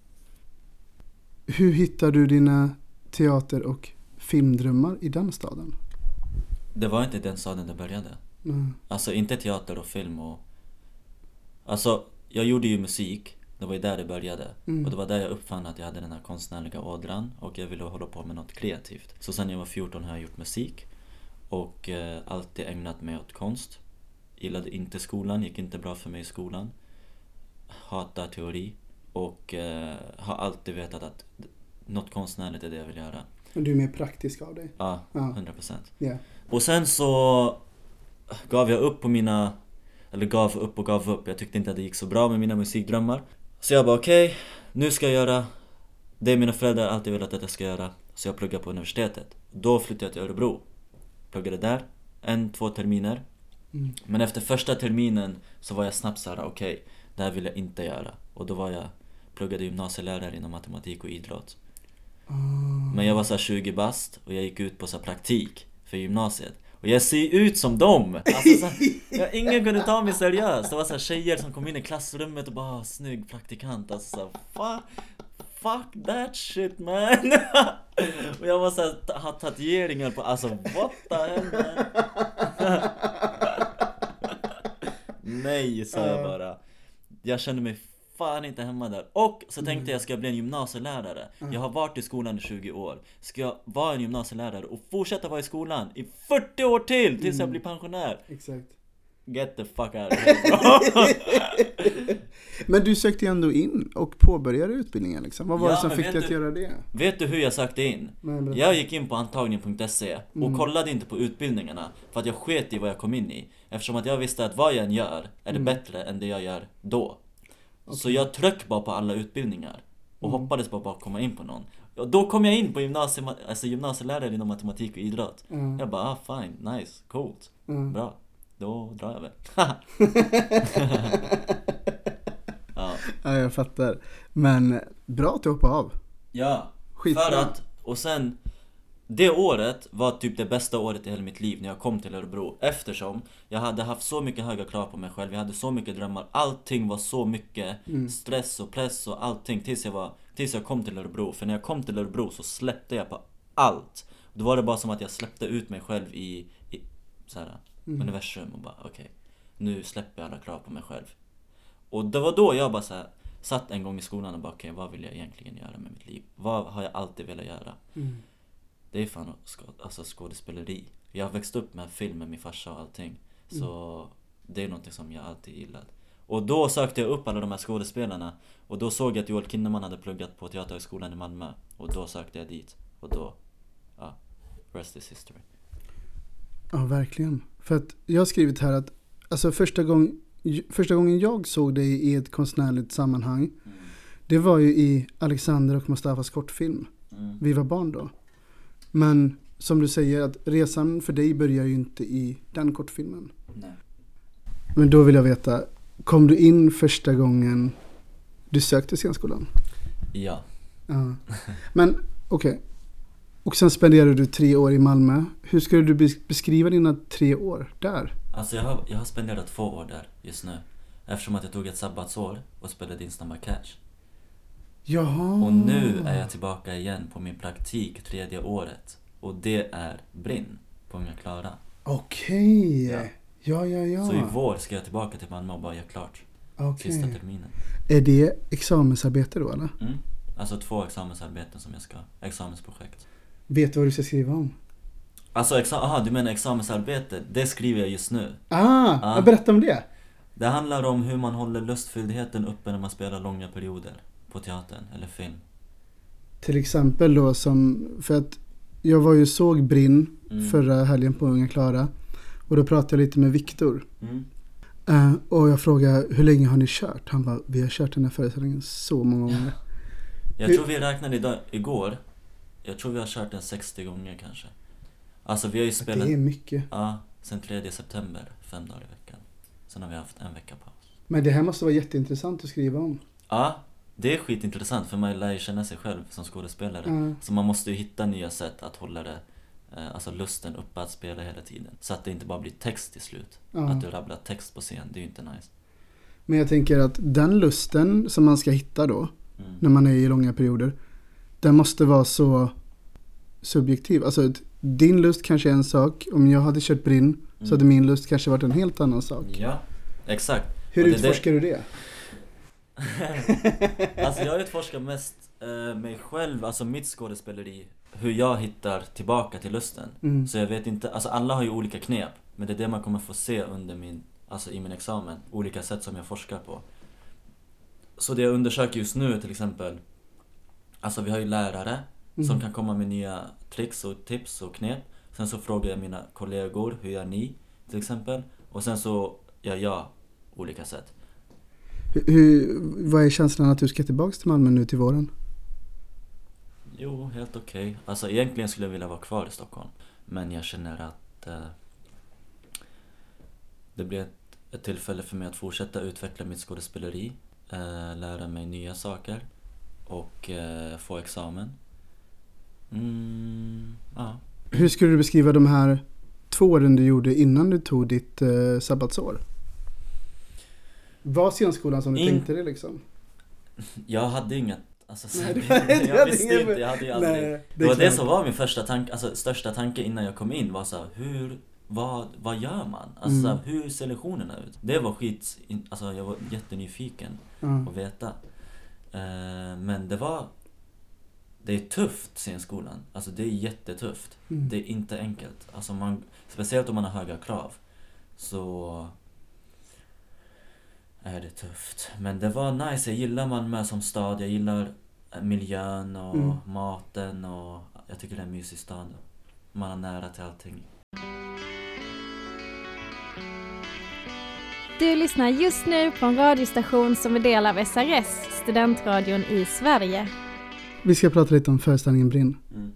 Hur hittar du dina teater och filmdrömmar i den staden? Det var inte den staden det började. Nej. Alltså inte teater och film och... Alltså, jag gjorde ju musik. Det var ju där det började. Mm. Och det var där jag uppfann att jag hade den här konstnärliga ådran och jag ville hålla på med något kreativt. Så sen jag var 14 har jag gjort musik och eh, alltid ägnat mig åt konst. Gillade inte skolan, gick inte bra för mig i skolan. Hatar teori och eh, har alltid vetat att något konstnärligt är det jag vill göra. Och du är mer praktisk av dig? Ja. 100%. Ja. Och sen så gav jag upp på mina, eller gav upp och gav upp. Jag tyckte inte att det gick så bra med mina musikdrömmar. Så jag bara okej, nu ska jag göra det mina föräldrar alltid velat att jag ska göra. Så jag pluggar på universitetet. Då flyttade jag till Örebro. Pluggade där, en, två terminer. Mm. Men efter första terminen så var jag snabbt såhär, okej, det här vill jag inte göra. Och då var jag, pluggade gymnasielärare inom matematik och idrott. Ah. Men jag var så här 20 bast och jag gick ut på så praktik för gymnasiet. Och jag ser ut som dem! Alltså så här, jag, ingen kunde ta mig seriöst. Det var så här tjejer som kom in i klassrummet och bara "Ah, 'snygg praktikant' Alltså så här. Fuck that shit man! och jag var såhär, ha tatueringar på, alltså what the hell man? Nej, sa jag bara. Jag kände mig fan inte hemma där. Och så tänkte jag, ska jag bli en gymnasielärare? Jag har varit i skolan i 20 år. Ska jag vara en gymnasielärare och fortsätta vara i skolan i 40 år till tills jag blir pensionär? Exakt. Get the fuck out of here. Men du sökte ju ändå in och påbörjade utbildningen liksom. Vad var Ja, det som fick dig att du- göra det? Vet du hur jag sökte in? Nej. Jag gick in på antagning.se och Mm. kollade inte på utbildningarna för att jag sket i vad jag kom in i Eftersom att jag visste att vad jag än gör är det Mm. bättre än det jag gör då Så jag tryck bara på alla utbildningar och Mm. hoppades bara på att komma in på någon och Då kom jag in på gymnasie, alltså gymnasielärare inom matematik och idrott Ja. Jag bara ah, fine, nice, coolt, Ja. bra Då drar jag väl Ja, Ja, jag fattar. Men bra att du hoppade av. ja Skitbra. För att, och sen Det året var typ det bästa året i hela mitt liv när jag kom till Örebro. Eftersom jag hade haft så mycket höga krav på mig själv Jag hade så mycket drömmar. Allting var så mycket stress och press och allting tills jag, var, tills jag kom till Örebro. För när jag kom till Örebro så släppte jag på allt. Då var det bara som att jag släppte ut mig själv i, i så här, universum och bara okej Nu släpper jag alla krav på mig själv. Och det var då jag bara så här, satt en gång i skolan och bara okej vad vill jag egentligen göra med mitt liv? Vad har jag alltid velat göra? Mm. Det är fan skå, alltså skådespeleri. Jag har växt upp med film med min farsa och allting. Så det är någonting som jag alltid gillat Och då sökte jag upp alla de här skådespelarna. Och då såg jag att Joel Kinnaman hade pluggat på Teaterhögskolan i Malmö. Och då sökte jag dit. Och då, ja, rest is history. Ja, verkligen. För att jag har skrivit här att alltså första, gång, första gången jag såg dig i ett konstnärligt sammanhang det var ju i Alexander och Mustafas kortfilm. mm. Vi var barn då. Men som du säger att resan för dig börjar ju inte i den kortfilmen. Nej Men då vill jag veta, kom du in första gången du sökte scenskolan? Ja, Ja. Men okej. Och sen spenderade du tre år i Malmö. Hur skulle du bes- beskriva dina tre år där? alltså jag har, jag har spenderat två år där just nu Eftersom att jag tog ett sabbatsår och spelade in Snabba Catch Jaha. Och nu är jag tillbaka igen på min praktik tredje året Och det är Brinn på Unga Klara Okej. Ja. Ja, ja, ja. Så i vår ska jag tillbaka till Malmö och bara göra klart Okej. sista terminen Är det examensarbete då eller? mm. Alltså två examensarbeten som jag ska, examensprojekt Vet du vad du ska skriva om? Alltså, exa- aha, du menar examensarbete? Det skriver jag just nu Ah, Ja. jag berätta om det. Det handlar om hur man håller lustfylldheten uppe när man spelar långa perioder på teatern eller film Till exempel då som, för att jag var ju såg Brinn Mm. förra helgen på Unga Klara. Och då pratade jag lite med Viktor. mm. Eh, och jag frågade hur länge har ni kört? Han bara, vi har kört den här föreställningen så många gånger. Jag Hur- tror vi räknade idag, igår Jag tror vi har kört den 60 gånger kanske Alltså vi har ju spelat Det är mycket. Ja, sen 3 september, fem dagar i veckan. Sen har vi haft en vecka paus. Men det här måste vara jätteintressant att skriva om. Ja, det är skitintressant för man lär ju känna sig själv som skådespelare. Ja. Så man måste ju hitta nya sätt att hålla det, eh, alltså lusten uppe att spela hela tiden. Så att det inte bara blir text till slut. Ja. Att du rabblar text på scen, det är ju inte nice. Men jag tänker att den lusten som man ska hitta då, Mm. när man är i långa perioder, den måste vara så subjektiv. Alltså din lust kanske är en sak, om jag hade kört Brinn så Mm. hade min lust kanske varit en helt annan sak. Ja, exakt. Hur Och det utforskar du det? Alltså jag utforskar mest eh, mig själv, alltså mitt skådespeleri. Hur jag hittar tillbaka till lusten. Mm. Så jag vet inte, alltså alla har ju olika knep. Men det är det man kommer få se under min, alltså i min examen. Olika sätt som jag forskar på. Så det jag undersöker just nu till exempel Alltså vi har ju lärare Mm. som kan komma med nya tricks och tips och knep. Sen så frågar jag mina kollegor, hur gör ni? Till exempel. Och sen så gör jag olika sätt. Hur, vad är känslan att du ska tillbaka till Malmö nu till våren? Jo, helt okej. Alltså egentligen skulle jag vilja vara kvar i Stockholm. Men jag känner att eh, det blir ett, ett tillfälle för mig att fortsätta utveckla mitt skådespeleri. Eh, lära mig nya saker. Och eh, få examen. Mm, ja. Hur skulle du beskriva de här två åren du gjorde innan du tog ditt eh, sabbatsår? Var scenskolan som du In- tänkte dig liksom? Jag hade inga Alltså, Nej, så- jag hade visste inte, jag hade ju aldrig Nej, Det, det var det klart. som var min första tanke, alltså största tanke innan jag kom in var så här, hur, vad, vad gör man? Alltså Mm. så här, hur ser lektionerna ut? Det var skit, alltså jag var jättenyfiken Ja. att veta eh, Men det var Det är tufft scenskolan, alltså det är jättetufft Mm. Det är inte enkelt, alltså man, speciellt om man har höga krav Så är det tufft. Men det var nice, jag gillar Malmö som stad, jag gillar eh, miljön och Mm. maten och jag tycker det är en mysig stad. Man har nära till allting. Du lyssnar just nu på en radiostation som är del av SRS, studentradion i Sverige. Vi ska prata lite om föreställningen Brinn Mm.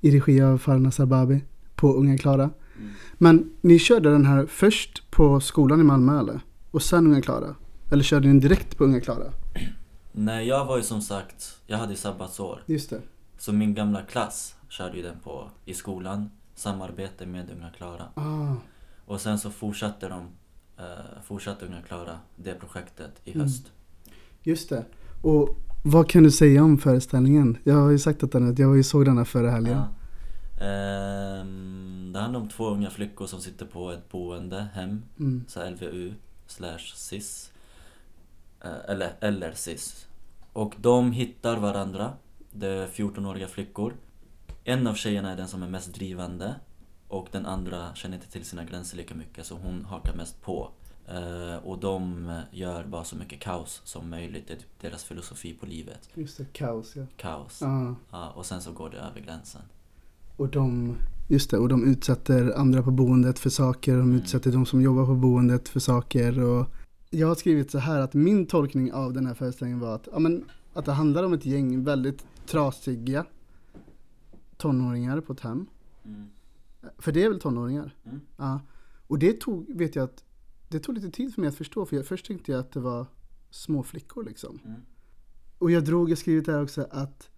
i regi av Farna Sarbabi på Unga Klara. Mm. Men ni körde den här först på skolan i Malmö eller? Och sen Unga Klara? Eller körde ni direkt på Unga Klara? Nej, jag var ju som sagt, jag hade ju sabbatsår. Just det. Så min gamla klass körde ju den på i skolan, samarbete med Unga Klara. Ah, Och sen så fortsatte de, eh, fortsatte Unga Klara det projektet i Mm. höst. just det. Och vad kan du säga om föreställningen? Jag har ju sagt att den, jag såg den här förra helgen. Ja. Ehm, det handlar om två unga flickor som sitter på ett boende, hem, Mm. så LVU slash SIS. Eh, eller, eller SIS. Och de hittar varandra. Det är 14-åriga flickor. En av tjejerna är den som är mest drivande. Och den andra känner inte till sina gränser lika mycket så hon hakar mest på. Eh, och de gör bara så mycket kaos som möjligt. Det är typ deras filosofi på livet. Just det, kaos ja. Kaos. Ah. Ja, och sen så går det över gränsen. Och de, just det, och de utsätter andra på boendet för saker. De Mm. utsätter de som jobbar på boendet för saker. Och jag har skrivit så här att min tolkning av den här föreställningen var att, ja, men, att det handlar om ett gäng väldigt trasiga tonåringar på ett hem. Mm. För det är väl tonåringar? Mm. Ja. Och det tog, vet jag att, det tog lite tid för mig att förstå. För jag, först tänkte jag att det var små flickor liksom. Mm. Och jag drog, jag skrivit där också att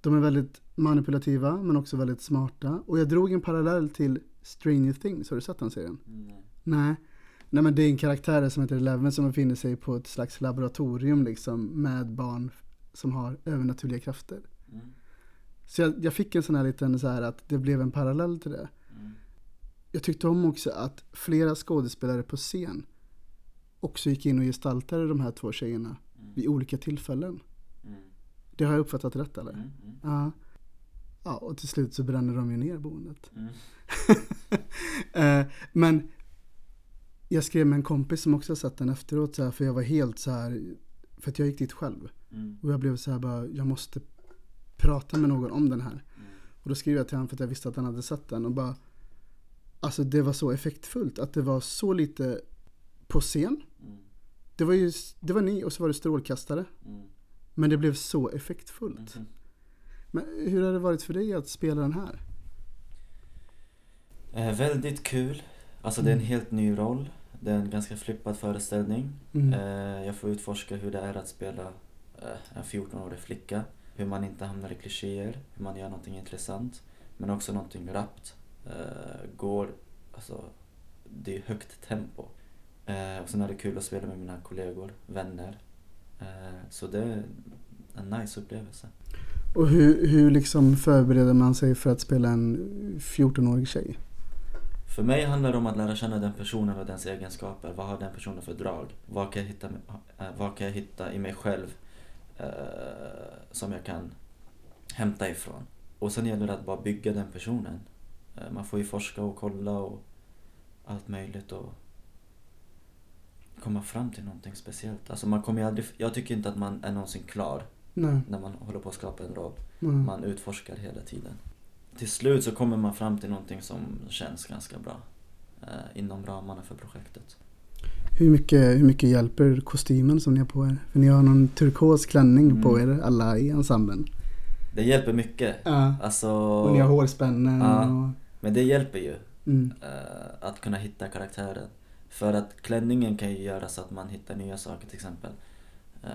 de är väldigt manipulativa men också väldigt smarta. Och jag drog en parallell till Stranger Things, har du sett den serien? Nej. Nej. Nej men det är en karaktär som heter Eleven som befinner sig på ett slags laboratorium liksom med barn som har övernaturliga krafter. Mm. Så jag, jag fick en sån här liten så här att det blev en parallell till det. Mm. Jag tyckte om också att flera skådespelare på scen också gick in och gestaltade de här två tjejerna vid olika tillfällen. Mm. Det har jag uppfattat rätt eller? Mm. Mm. Ja. Ja, och till slut så bränner de ju ner boendet. Mm. Eh, Men jag skrev med en kompis som också sett den efteråt så här, för jag var helt så här, för att jag gick dit själv. Mm. Och jag blev så här bara, jag måste prata med någon om den här. Och då skrev jag till honom för att jag visste att han hade sett den och bara, alltså det var så effektfullt att det var så lite på scen. Mm. Det var ju, det var ni och så var det strålkastare. Mm. Men det blev så effektfullt. Mhm. Men hur har det varit för dig att spela den här? Eh, väldigt kul. Alltså det är en helt ny roll. Det är en ganska flippad föreställning. Mm. Eh, jag får utforska hur det är att spela eh, en 14-årig flicka. Hur man inte hamnar i klichéer, hur man gör någonting intressant. Men också någonting rappt. Eh, går, alltså, det är högt tempo. Och sen är det kul att spela med mina kollegor, vänner. Så det är en nice upplevelse. Och hur, hur liksom förbereder man sig för att spela en 14-årig tjej? För mig handlar det om att lära känna den personen och dens egenskaper. Vad har den personen för drag? Vad kan jag hitta, eh, vad kan jag hitta i mig själv eh, som jag kan hämta ifrån? Och sen gäller det att bara bygga den personen. Eh, man får ju forska och kolla och allt möjligt och komma fram till någonting speciellt. Alltså man kommer aldrig, jag tycker inte att man är någonsin klar Nej. när man håller på att skapa en roll. Mm. Man utforskar hela tiden. Till slut så kommer man fram till någonting som känns ganska bra eh, inom ramarna för projektet. Hur, mycket, hur mycket hjälper kostymen som ni har på er? För ni har någon turkos klänning Mm. på er alla i ensemblen. Det hjälper mycket. Ja. Alltså, Och ni har hårspännen Ja. och... men det hjälper ju Mm. eh, att kunna hitta karaktären. För att klänningen kan ju göra så att man hittar nya saker till exempel. Eh,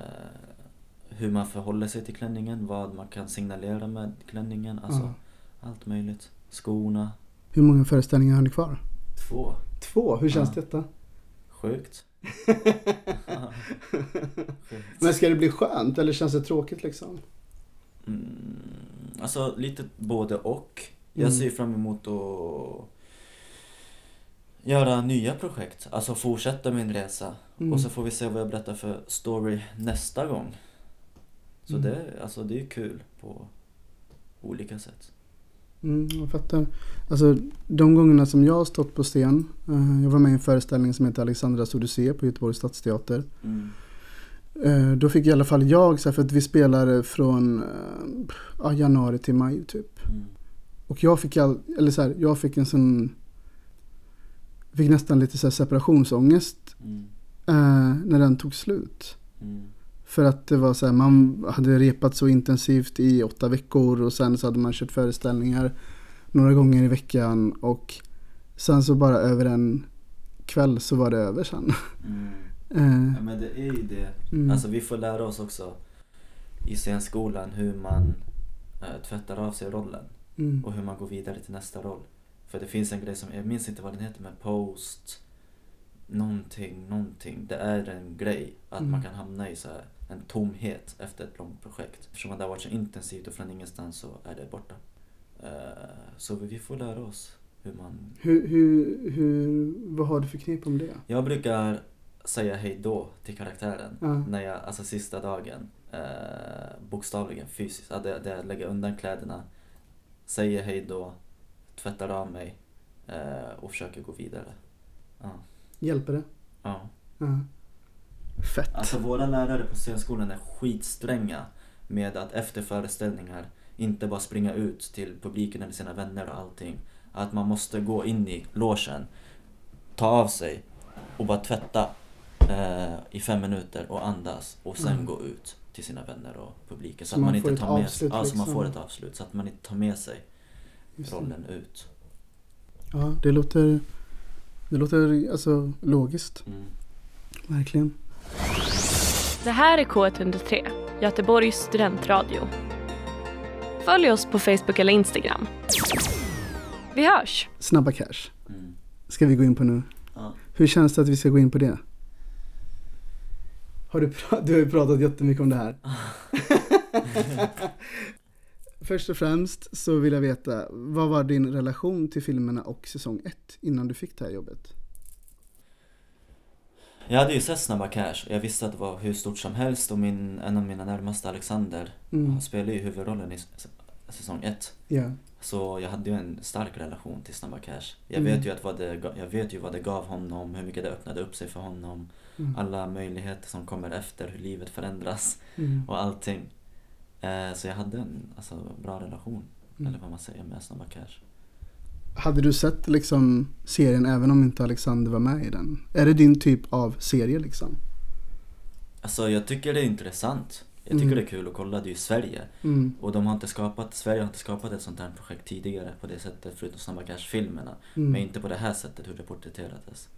hur man förhåller sig till klänningen, vad man kan signalera med klänningen. Alltså Ja. Allt möjligt. Skorna. Hur många föreställningar har ni kvar? Två. Två, hur känns Ja. detta? Sjukt. Men ska det bli skönt eller känns det tråkigt liksom? Mm, alltså lite både och. Jag Mm. ser fram emot att göra nya projekt. Alltså fortsätta min resa. Mm. Och så får vi se vad jag berättar för story nästa gång. Så Mm. det, alltså det är kul på olika sätt. Mm, jag fattar. Alltså de gångerna som jag har stått på scen. eh, jag var med i en föreställning som heter Alexandras Odyssé på Göteborgs stadsteater. Mm. Eh, då fick i alla fall jag, så här, för att vi spelade från eh, ja, januari till maj typ. Mm. Och jag fick, all, eller så här, jag fick en sån, fick nästan lite så här separationsångest Mm. eh, när den tog slut. Mm. För att det var så här, man hade repat så intensivt i åtta veckor och sen så hade man kört föreställningar några gånger i veckan och sen så bara över en kväll så var det över sen. Mm. Eh, Ja men det är ju det. mm, Alltså vi får lära oss också i scenskolan hur man äh, tvättar av sig rollen mm, och hur man går vidare till nästa roll. För det finns en grej som, jag minns inte vad den heter men post någonting, någonting. Det är en grej att Mm. man kan hamna i så här en tomhet efter ett långt projekt. Eftersom det har varit så intensivt och från ingenstans så är det borta. Eh, så vi får lära oss hur man... hur, hur, hur, vad har du för knep om det? Jag brukar säga hej då till karaktären. Ja. När jag, alltså sista dagen, eh, bokstavligen fysiskt, ja, det, det är att lägga undan kläderna, säger hej då, tvättar av mig eh, och försöker gå vidare. Ja. Hjälper det? ja. Ja. Fett. Alltså våra lärare på scenskolan är skitstränga med att efter föreställningar inte bara springa ut till publiken eller sina vänner och allting. Att man måste gå in i logen, ta av sig och bara tvätta eh, i fem minuter och andas och sen Mm. gå ut till sina vänner och publiken. Så, Så att man man, inte tar med, avslut, ja, så man liksom. får ett avslut. Så att man inte tar med sig Just det. rollen ut. Ja, det låter, det låter alltså logiskt. Mm. Verkligen. Det här är K103, Göteborgs studentradio. Följ oss på Facebook eller Instagram. Vi hörs! Snabba cash. Ska vi gå in på nu. Ja. Hur känns det att vi ska gå in på det? Har du, pra- du har ju pratat jättemycket om det här. Först och främst så vill jag veta, vad var din relation till filmerna och säsong 1 innan du fick det här jobbet? Jag hade ju sett Snabba Cash och jag visste att det var hur stort som helst och min, en av mina närmaste, Alexander, Mm. han spelar ju huvudrollen i säsong ett. Ja. Så jag hade ju en stark relation till Snabba Cash. Jag, Mm. vet ju att vad det, jag vet ju vad det gav honom, hur mycket det öppnade upp sig för honom. Mm. Alla möjligheter som kommer efter, hur livet förändras Mm. och allting. Eh, så jag hade en alltså, bra relation, Mm. eller vad man säger, med Snabba Cash. Hade du sett liksom serien även om inte Alexander var med i den? Är det din typ av serie liksom? Alltså jag tycker det är intressant. Jag tycker Mm. det är kul att kolla, det är ju Sverige. Mm. Och de har inte skapat, Sverige har inte skapat ett sånt här projekt tidigare på det sättet förutom Snabba Cash-filmerna. Mm. Men inte på det här sättet hur det porträtterades.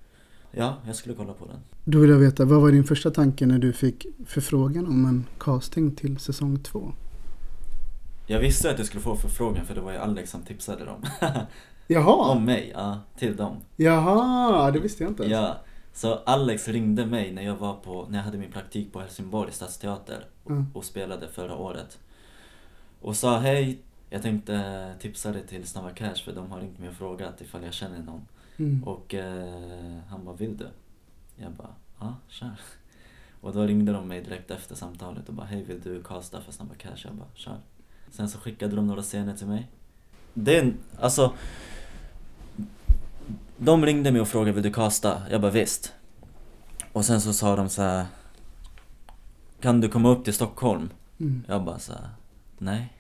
Ja, jag skulle kolla på den. Då vill jag veta, vad var din första tanke när du fick förfrågan om en casting till säsong 2? Jag visste att jag skulle få förfrågan för det var ju Alex som tipsade dem. Jaha! Om mig, ja, till dem. Jaha, det visste jag inte. Ja, så Alex ringde mig när jag var på, när jag hade min praktik på Helsingborg stadsteater och, Mm. och spelade förra året. Och sa hej, jag tänkte tipsa dig till Snabba Cash för de har ringt mig och frågat ifall jag känner någon. Mm. Och eh, han bara, vill du? Jag bara, ja, kör. Och då ringde de mig direkt efter samtalet och bara, hej vill du casta för Snabba Cash? Jag bara, kör. Sen så skickade de några scener till mig. Det är en, alltså De ringde mig och frågade, vill du casta? Jag bara, visst. Och sen så sa de så här. Kan du komma upp till Stockholm? Mm. Jag bara så här, nej.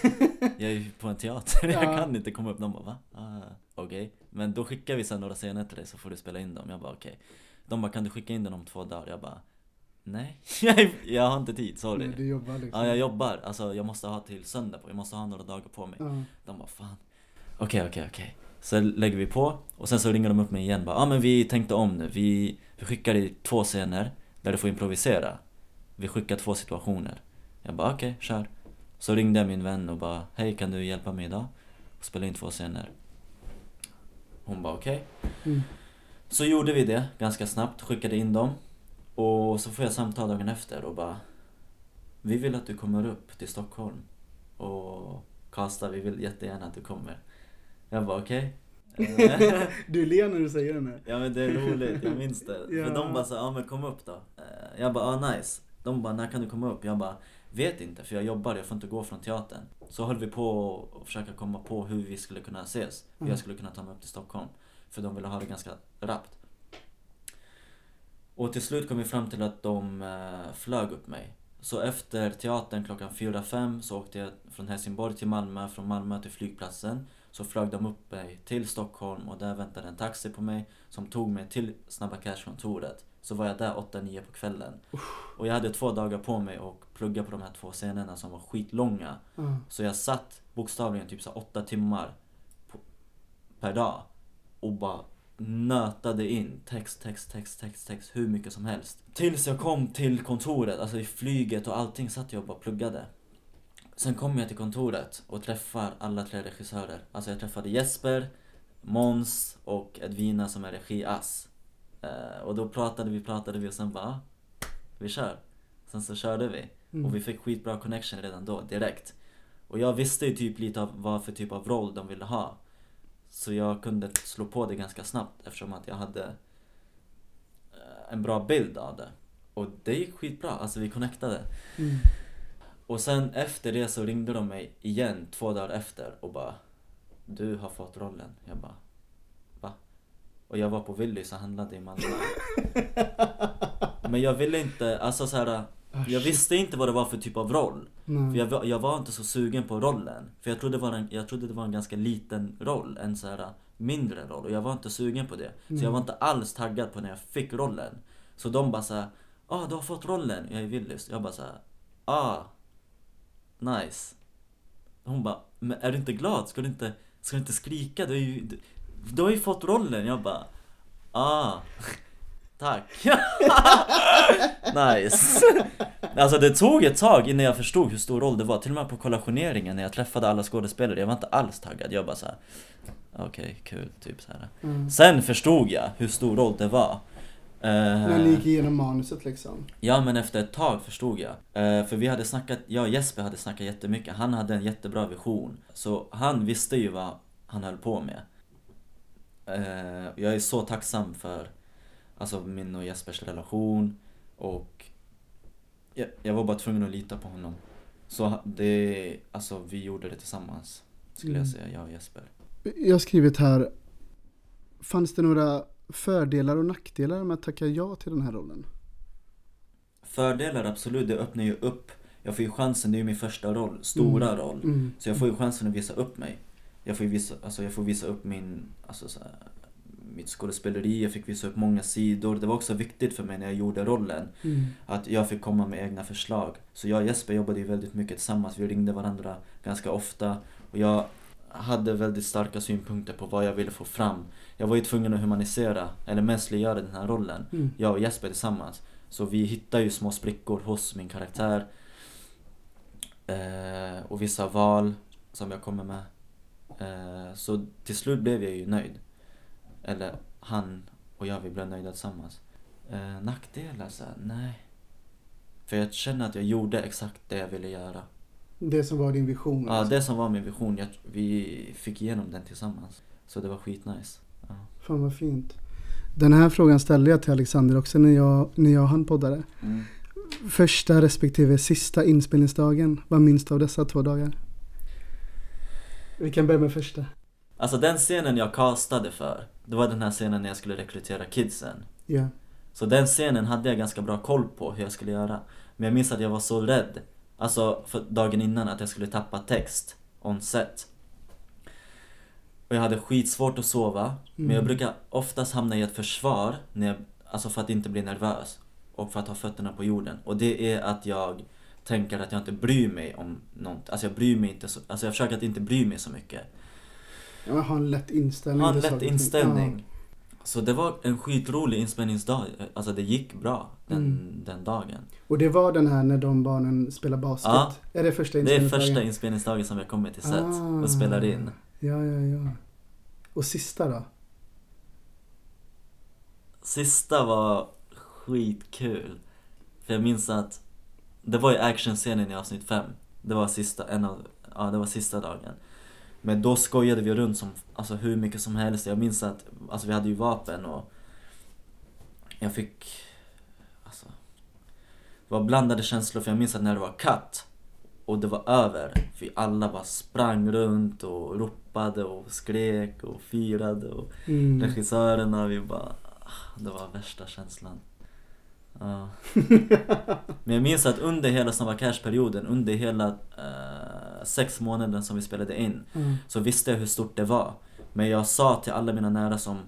jag är ju på en teater, jag Ja. kan inte komma upp. De bara va? Ah, Okej. Men då skickar vi sen några scener till dig så får du spela in dem. Jag bara okej. De bara kan du skicka in den om två dagar? Jag bara nej. jag, har inte tid, sorry. Du jobbar liksom. Ja jag jobbar, alltså jag måste ha till söndag på, jag måste ha några dagar på mig. Ja. De bara fan. Okej okej okej. Så lägger vi på och sen så ringer de upp mig igen bara ja ah, men vi tänkte om nu. Vi, vi skickar dig två scener där du får improvisera. Vi skickar två situationer. Jag bara okej, kör. Så ringde jag min vän och bara hej kan du hjälpa mig idag? Och spela in två scener. Hon bara okej. Mm. Så gjorde vi det ganska snabbt, skickade in dem. Och så får jag samtal dagen efter och bara Vi vill att du kommer upp till Stockholm och Karlstad, vi vill jättegärna att du kommer. Jag bara okej. Okay. du ler när du säger det nu. Ja men det är roligt, jag minns det. Ja. För de bara så, ja men kom upp då. Eh, Jag bara, ah nice. De bara, när kan du komma upp? Jag bara, vet inte för jag jobbar, jag får inte gå från teatern. Så höll vi på att försöka komma på hur vi skulle kunna ses. Hur Mm. jag skulle kunna ta mig upp till Stockholm. För de ville ha det ganska rappt. Och till slut kom vi fram till att de eh, flög upp mig. Så efter teatern klockan 4-5 så åkte jag från Helsingborg till Malmö, från Malmö till flygplatsen. Så flög de upp mig till Stockholm och där väntade en taxi på mig som tog mig till Snabba Cash-kontoret. Så var jag där 8-9 på kvällen. Och jag hade två dagar på mig att plugga på de här två scenerna som var skitlånga. Ja. Så jag satt bokstavligen typ så här åtta timmar på, per dag och bara nötade in text, text, text, text, text hur mycket som helst. Tills jag kom till kontoret, alltså i flyget och allting satt jag och bara pluggade. Sen kom jag till kontoret och träffar alla tre regissörer. Alltså jag träffade Jesper, Mons och Edvina som är regiass. Eh, och då pratade vi, pratade vi och sen bara, ah, vi kör. Sen så körde vi. Mm. Och vi fick skitbra connection redan då, direkt. Och jag visste ju typ lite av vad för typ av roll de ville ha. Så jag kunde slå på det ganska snabbt eftersom att jag hade eh, en bra bild av det. Och det gick skitbra, alltså vi connectade. Mm. Och sen efter det så ringde de mig igen två dagar efter och bara Du har fått rollen. Jag bara Va? Och jag var på Willys och handlade i Malmö. Men jag ville inte, alltså så här. Jag visste inte vad det var för typ av roll. Nej. För jag, var- jag var inte så sugen på rollen. För jag trodde, det var en, jag trodde det var en ganska liten roll, en så här mindre roll. Och jag var inte sugen på det. Så jag var inte alls taggad på när jag fick rollen. Så de bara såhär, ah du har fått rollen, jag är Willys. Jag bara såhär, ah, nice. Hon bara, men är du inte glad? Ska du inte, ska du inte skrika? Du, är ju, du, du har ju fått rollen. Jag bara, ah, tack. nice. Alltså det tog ett tag innan jag förstod hur stor roll det var. Till och med på kollationeringen när jag träffade alla skådespelare. Jag var inte alls taggad. Jag bara såhär, okej kul, typ så här. Mm. Sen förstod jag hur stor roll det var. Eh, När ni gick igenom manuset liksom. Ja men efter ett tag förstod jag. Eh, för vi hade snackat, jag och Jesper hade snackat jättemycket. Han hade en jättebra vision. Så han visste ju vad han höll på med. Eh, jag är så tacksam för alltså, min och Jespers relation. Och jag, jag var bara tvungen att lita på honom. Så det, alltså vi gjorde det tillsammans. Skulle Mm. jag säga, jag och Jesper. Jag har skrivit här. Fanns det några fördelar och nackdelar med att tacka ja till den här rollen? Fördelar absolut, det öppnar ju upp. Jag får ju chansen, det är ju min första roll, stora Mm. roll. Mm. Så jag får ju chansen att visa upp mig. Jag får visa, alltså jag får visa upp min, alltså så här, mitt skådespeleri, jag fick visa upp många sidor. Det var också viktigt för mig när jag gjorde rollen. Mm. Att jag fick komma med egna förslag. Så jag och Jesper jobbade ju väldigt mycket tillsammans. Vi ringde varandra ganska ofta. Och jag hade väldigt starka synpunkter på vad jag ville få fram. Jag var ju tvungen att humanisera, eller mänskliggöra den här rollen. Mm. Jag och Jesper tillsammans. Så vi hittar ju små sprickor hos min karaktär. Eh, och vissa val som jag kommer med. Eh, så till slut blev jag ju nöjd. Eller han och jag, vi blev nöjda tillsammans. Eh, nackdelar så nej. För jag känner att jag gjorde exakt det jag ville göra. Det som var din vision. Ja, alltså. det som var min vision, jag, vi fick igenom den tillsammans. Så det var skitnice. Ja. Fan vad fint. Den här frågan ställde jag till Alexander också när jag, när jag och han poddade. Mm. Första respektive sista inspelningsdagen. Vad minns du av dessa två dagar? Vi kan börja med första. Alltså den scenen jag castade för, det var den här scenen när jag skulle rekrytera kidsen. Ja. Så den scenen hade jag ganska bra koll på hur jag skulle göra. Men jag minns att jag var så rädd. Alltså för dagen innan att jag skulle tappa text on set. Och jag hade skitsvårt att sova. Men jag Mm. brukar oftast hamna i ett försvar, när jag, alltså för att inte bli nervös. Och för att ha fötterna på jorden. Och det är att jag tänker att jag inte bryr mig om något. Alltså jag bryr mig inte så, alltså jag försöker att inte bry mig så mycket. Ja, ha en lätt inställning. Ha en lätt inställning. Så det var en skitrolig inspelningsdag. Alltså det gick bra den, Mm. den dagen. Och det var den här när de barnen spelar basket. Ja. Är det första Det är inspelningsdagen? första inspelningsdagen som jag kommer till set Ah. och spelar in. Ja, ja, ja. Och sista då? Sista var skitkul. För jag minns att det var ju actionscenen i avsnitt 5. Det var sista, en av, ja det var sista dagen. Men då skojade vi runt som, alltså hur mycket som helst. Jag minns att, alltså vi hade ju vapen och jag fick, alltså det var blandade känslor för jag minns att när det var cut och det var över, vi alla bara sprang runt och ropade och skrek och firade och Mm. regissörerna, vi bara, ah, det var värsta känslan. Ja. Men jag minns att under hela Snabba Cash-perioden, under hela eh, sex månader som vi spelade in, Mm. så visste jag hur stort det var. Men jag sa till alla mina nära som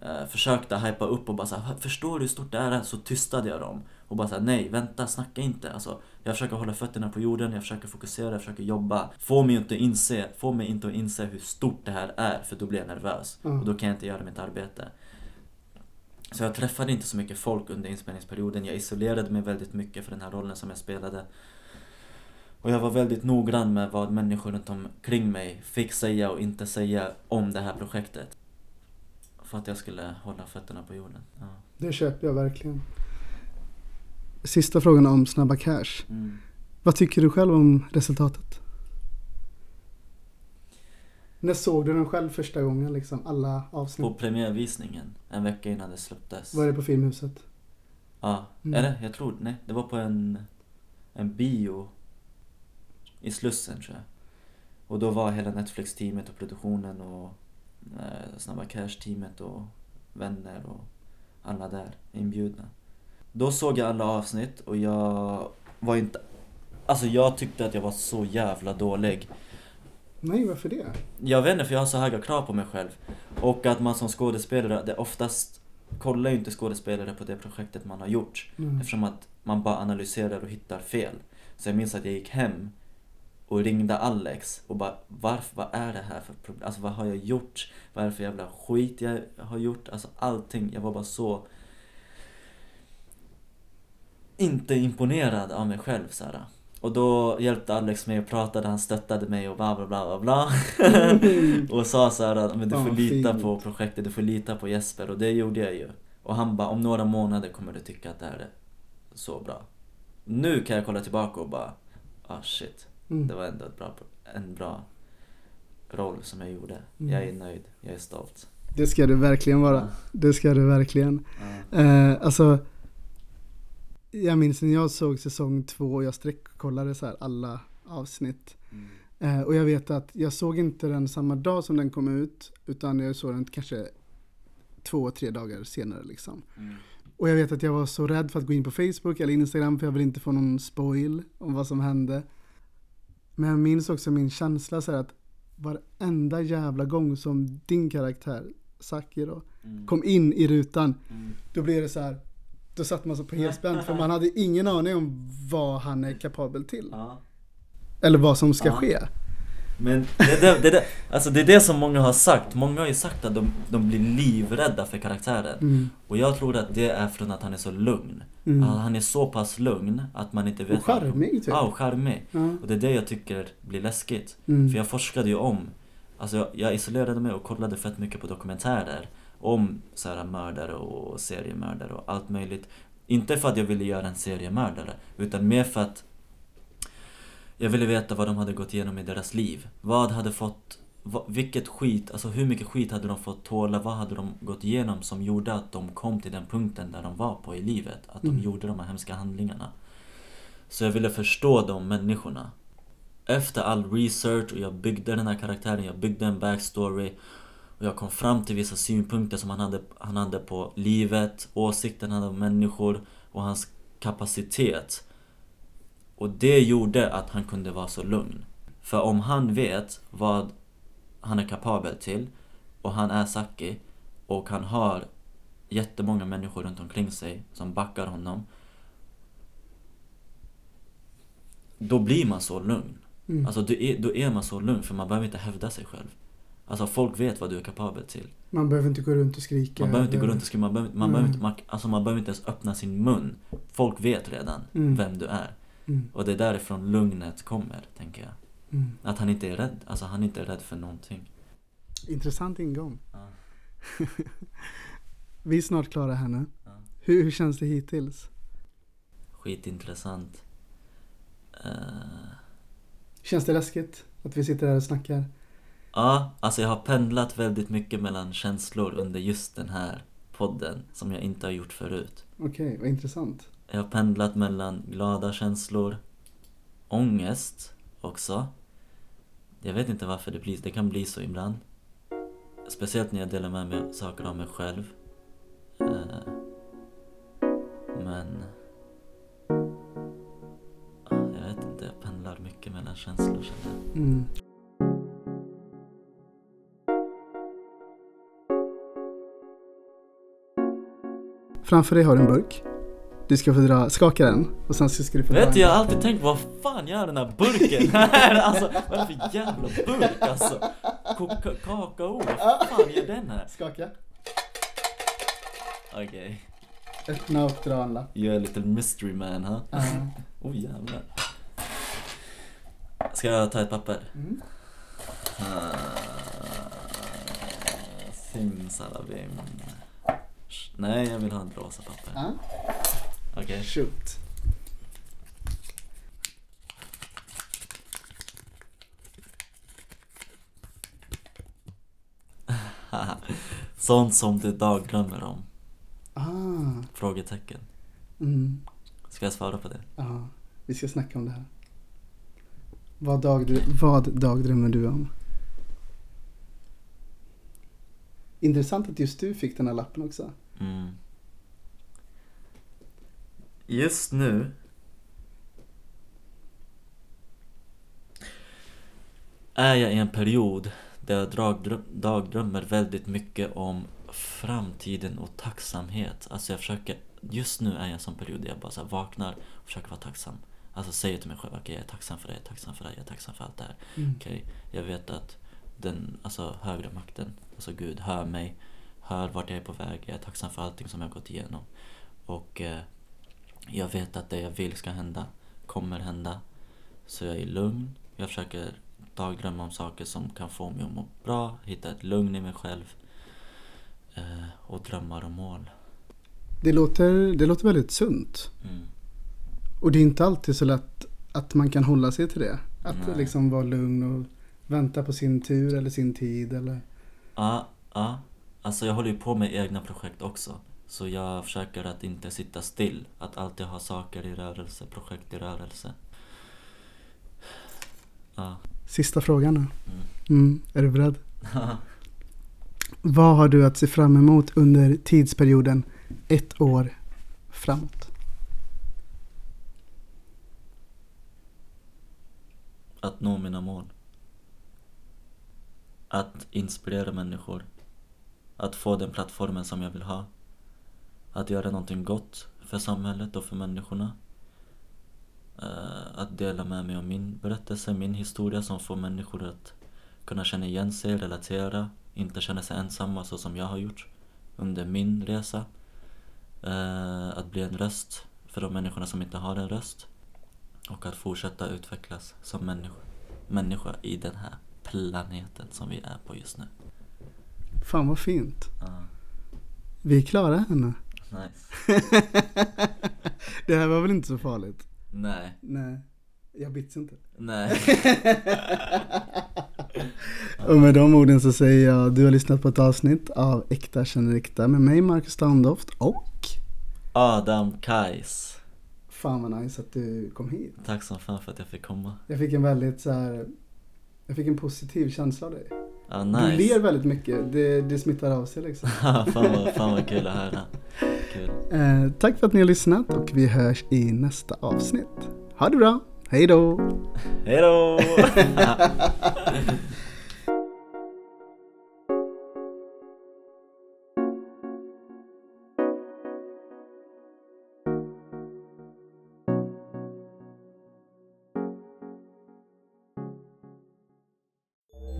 eh, försökte hypa upp och bara så här, förstår du hur stort det är? Så tystade jag dem. Och bara såhär, nej vänta, snacka inte. Alltså, jag försöker hålla fötterna på jorden, jag försöker fokusera, jag försöker jobba. Få mig inte att inse, få mig inte att inse hur stort det här är, för då blir jag nervös. Mm. Och då kan jag inte göra mitt arbete. Så jag träffade inte så mycket folk under inspelningsperioden. Jag isolerade mig väldigt mycket för den här rollen som jag spelade. Och jag var väldigt noggrann med vad människor runt omkring mig fick säga och inte säga om det här projektet. För att jag skulle hålla fötterna på jorden. Ja. Det köper jag verkligen. Sista frågan om Snabba Cash. Mm. Vad tycker du själv om resultatet? När såg du den själv första gången? Liksom alla avsnitt? På premiärvisningen, en vecka innan det släpptes. Var det på Filmhuset? Ja, Mm. eller? Jag tror, nej. Det var på en, en bio i Slussen tror jag. Och då var hela Netflix-teamet och produktionen och eh, Snabba Cash-teamet och vänner och alla där inbjudna. Då såg jag alla avsnitt och jag var inte... Alltså jag tyckte att jag var så jävla dålig. Nej, varför det? Jag vet inte för jag har så höga krav på mig själv. Och att man som skådespelare, det oftast kollar ju inte skådespelare på det projektet man har gjort. Mm. Eftersom att man bara analyserar och hittar fel. Så jag minns att jag gick hem och ringde Alex och bara varför, vad är det här för problem? Alltså vad har jag gjort? Vad är det för jävla skit jag har gjort? Alltså allting, jag var bara så inte imponerad av mig själv så här. Och då hjälpte Alex mig och pratade, han stöttade mig och bla bla bla bla bla. och sa så här, men du får lita på projektet, du får lita på Jesper och det gjorde jag ju. Och han bara, om några månader kommer du tycka att det här är så bra. Nu kan jag kolla tillbaka och bara, ah shit, Mm. det var ändå ett bra, en bra roll som jag gjorde. Mm. Jag är nöjd, jag är stolt. Det ska du verkligen vara. Ja. Det ska du verkligen. Ja. Eh, alltså, jag minns när jag såg säsong två och jag sträckkollade så här alla avsnitt. Mm. Eh, och jag vet att jag såg inte den samma dag som den kom ut, utan jag såg den kanske två, tre dagar senare liksom. Mm. Och jag vet att jag var så rädd för att gå in på Facebook eller Instagram för jag vill inte få någon spoil om vad som hände. Men jag minns också min känsla så här att varenda jävla gång som din karaktär, Saki då, Mm. kom in i rutan, Mm. då blev det så här, då satt man så på helspänn för man hade ingen aning om vad han är kapabel till. Ja. Eller vad som ska Ja. ske. Men det, det, det, det, alltså det är det som många har sagt. Många har ju sagt att de, de blir livrädda för karaktären. Mm. Och jag tror att det är från att han är så lugn. Mm. Han, är så pass lugn att man inte vet Och charmig, typ. Ja, och charmig. Ja. Och det är det jag tycker blir läskigt. Mm. För jag forskade ju om, alltså jag, jag isolerade mig och kollade fett mycket på dokumentärer om så här mördare och seriemördare och allt möjligt. Inte för att jag ville göra en seriemördare, utan mer för att jag ville veta vad de hade gått igenom i deras liv. Vad hade fått, vad, vilket skit, alltså hur mycket skit hade de fått tåla? Vad hade de gått igenom som gjorde att de kom till den punkten där de var på i livet? Att de Mm. gjorde de här hemska handlingarna. Så jag ville förstå de människorna. Efter all research och jag byggde den här karaktären, jag byggde en backstory och jag kom fram till vissa synpunkter som han hade, han hade på livet, åsikten han hade om människor och hans kapacitet. Och det gjorde att han kunde vara så lugn. För om han vet vad han är kapabel till och han är Saki och han har jättemånga människor runt omkring sig som backar honom. Då blir man så lugn. Mm. Alltså då är, då är man så lugn för man behöver inte hävda sig själv. Alltså folk vet vad du är kapabel till. Man behöver inte gå runt och skrika. Man behöver inte gå eller- runt och skriva, man behöver, man Mm. behöver inte, man, alltså man behöver inte ens öppna sin mun. Folk vet redan Mm. vem du är. Mm. Och det är därifrån lugnet kommer, tänker jag. Mm. Att han inte är rädd, alltså han är inte rädd för någonting. Intressant ingång. Ja. Vi är snart klara här nu. Ja. Hur, hur känns det hittills? Skitintressant. Eh, Känns det läskigt att vi sitter här och snackar? ja, alltså jag har pendlat väldigt mycket mellan känslor under just den här podden som jag inte har gjort förut. Okej, vad intressant. Jag har pendlat mellan glada känslor, ångest också. Jag vet inte varför det blir det kan bli så ibland. Speciellt när jag delar med mig saker av mig själv. Eh, men... Ah, jag vet inte, jag pendlar mycket mellan känslor känner jag. Mm. Framför dig har du en burk. Du ska få dra, skaka den och sen så ska du få Vet en du, jag har alltid tänkt vad fan gör den här burken här? Alltså, vad är det för jävla burk alltså? Koka- Kakao, vad fan gör den här? Skaka. Okej, Öppna och dra en you're a little mystery man ha? Ja. Oh jävlar. Ska jag ta ett papper? Mm. Ah, Simsalabim. Nej, jag vill ha ett rosa papper. Ja. Okej. Shoot. Sånt som du dagdrömmer om? Ah. Frågetecken. Mm. Ska jag svara på det? Ja, vi ska snacka om det här. Vad, dagdrö- vad dagdrömmer du om? Intressant att just du fick den här lappen också. Mm. Just nu är jag i en period där jag dagdröm- dagdrömmer väldigt mycket om framtiden och tacksamhet. Alltså jag försöker, just nu är jag i en sån period där jag bara så vaknar och försöker vara tacksam. Alltså säger till mig själv, okej jag är tacksam för det, jag är tacksam för det, jag är tacksam för allt det här. Mm. Okej, jag vet att den alltså, högre makten, alltså Gud, hör mig, hör vart jag är på väg. Jag är tacksam för allting som jag gått igenom. Och eh, jag vet att det jag vill ska hända kommer hända. Så jag är lugn. Jag försöker dagdrömma om saker som kan få mig att må bra, hitta ett lugn i mig själv. Eh, och drömmar och mål. Det, låter, det låter väldigt sunt. Mm. Och det är inte alltid så lätt att man kan hålla sig till det. Att Nej. liksom vara lugn och vänta på sin tur eller sin tid eller... Ja, ja. Alltså jag håller ju på med egna projekt också. Så jag försöker att inte sitta still. Att alltid ha saker i rörelse, projekt i rörelse. Ja. Sista frågan nu. Mm. Mm, är du beredd? Vad har du att se fram emot under tidsperioden ett år framåt? Att nå mina mål. Att inspirera människor. Att få den plattformen som jag vill ha. Att göra någonting gott för samhället och för människorna. Eh, Att dela med mig av min berättelse, min historia som får människor att kunna känna igen sig, relatera, inte känna sig ensamma så som jag har gjort under min resa. Eh, Att bli en röst för de människorna som inte har en röst. Och att fortsätta utvecklas som människa, människa i den här planeten som vi är på just nu. Fan vad fint. Ja, Vi är klara här nu. Nice. det här var väl inte så farligt? Nej, Nej, jag bits inte. nej. Och med de orden så säger jag du har lyssnat på ett avsnitt av Äkta känner äkta med mig Marcus Standoft och Adam Kajs. fan vad nice att du kom hit. Tack som fan för att jag fick komma. Jag fick en väldigt så här, jag fick en positiv känsla av dig. Du nice. ler väldigt mycket, det, det smittar av sig liksom. fan, vad, fan vad kul att höra. Kul. Eh, tack för att ni har lyssnat och vi hörs i nästa avsnitt. Ha det bra, hej då! Hejdå!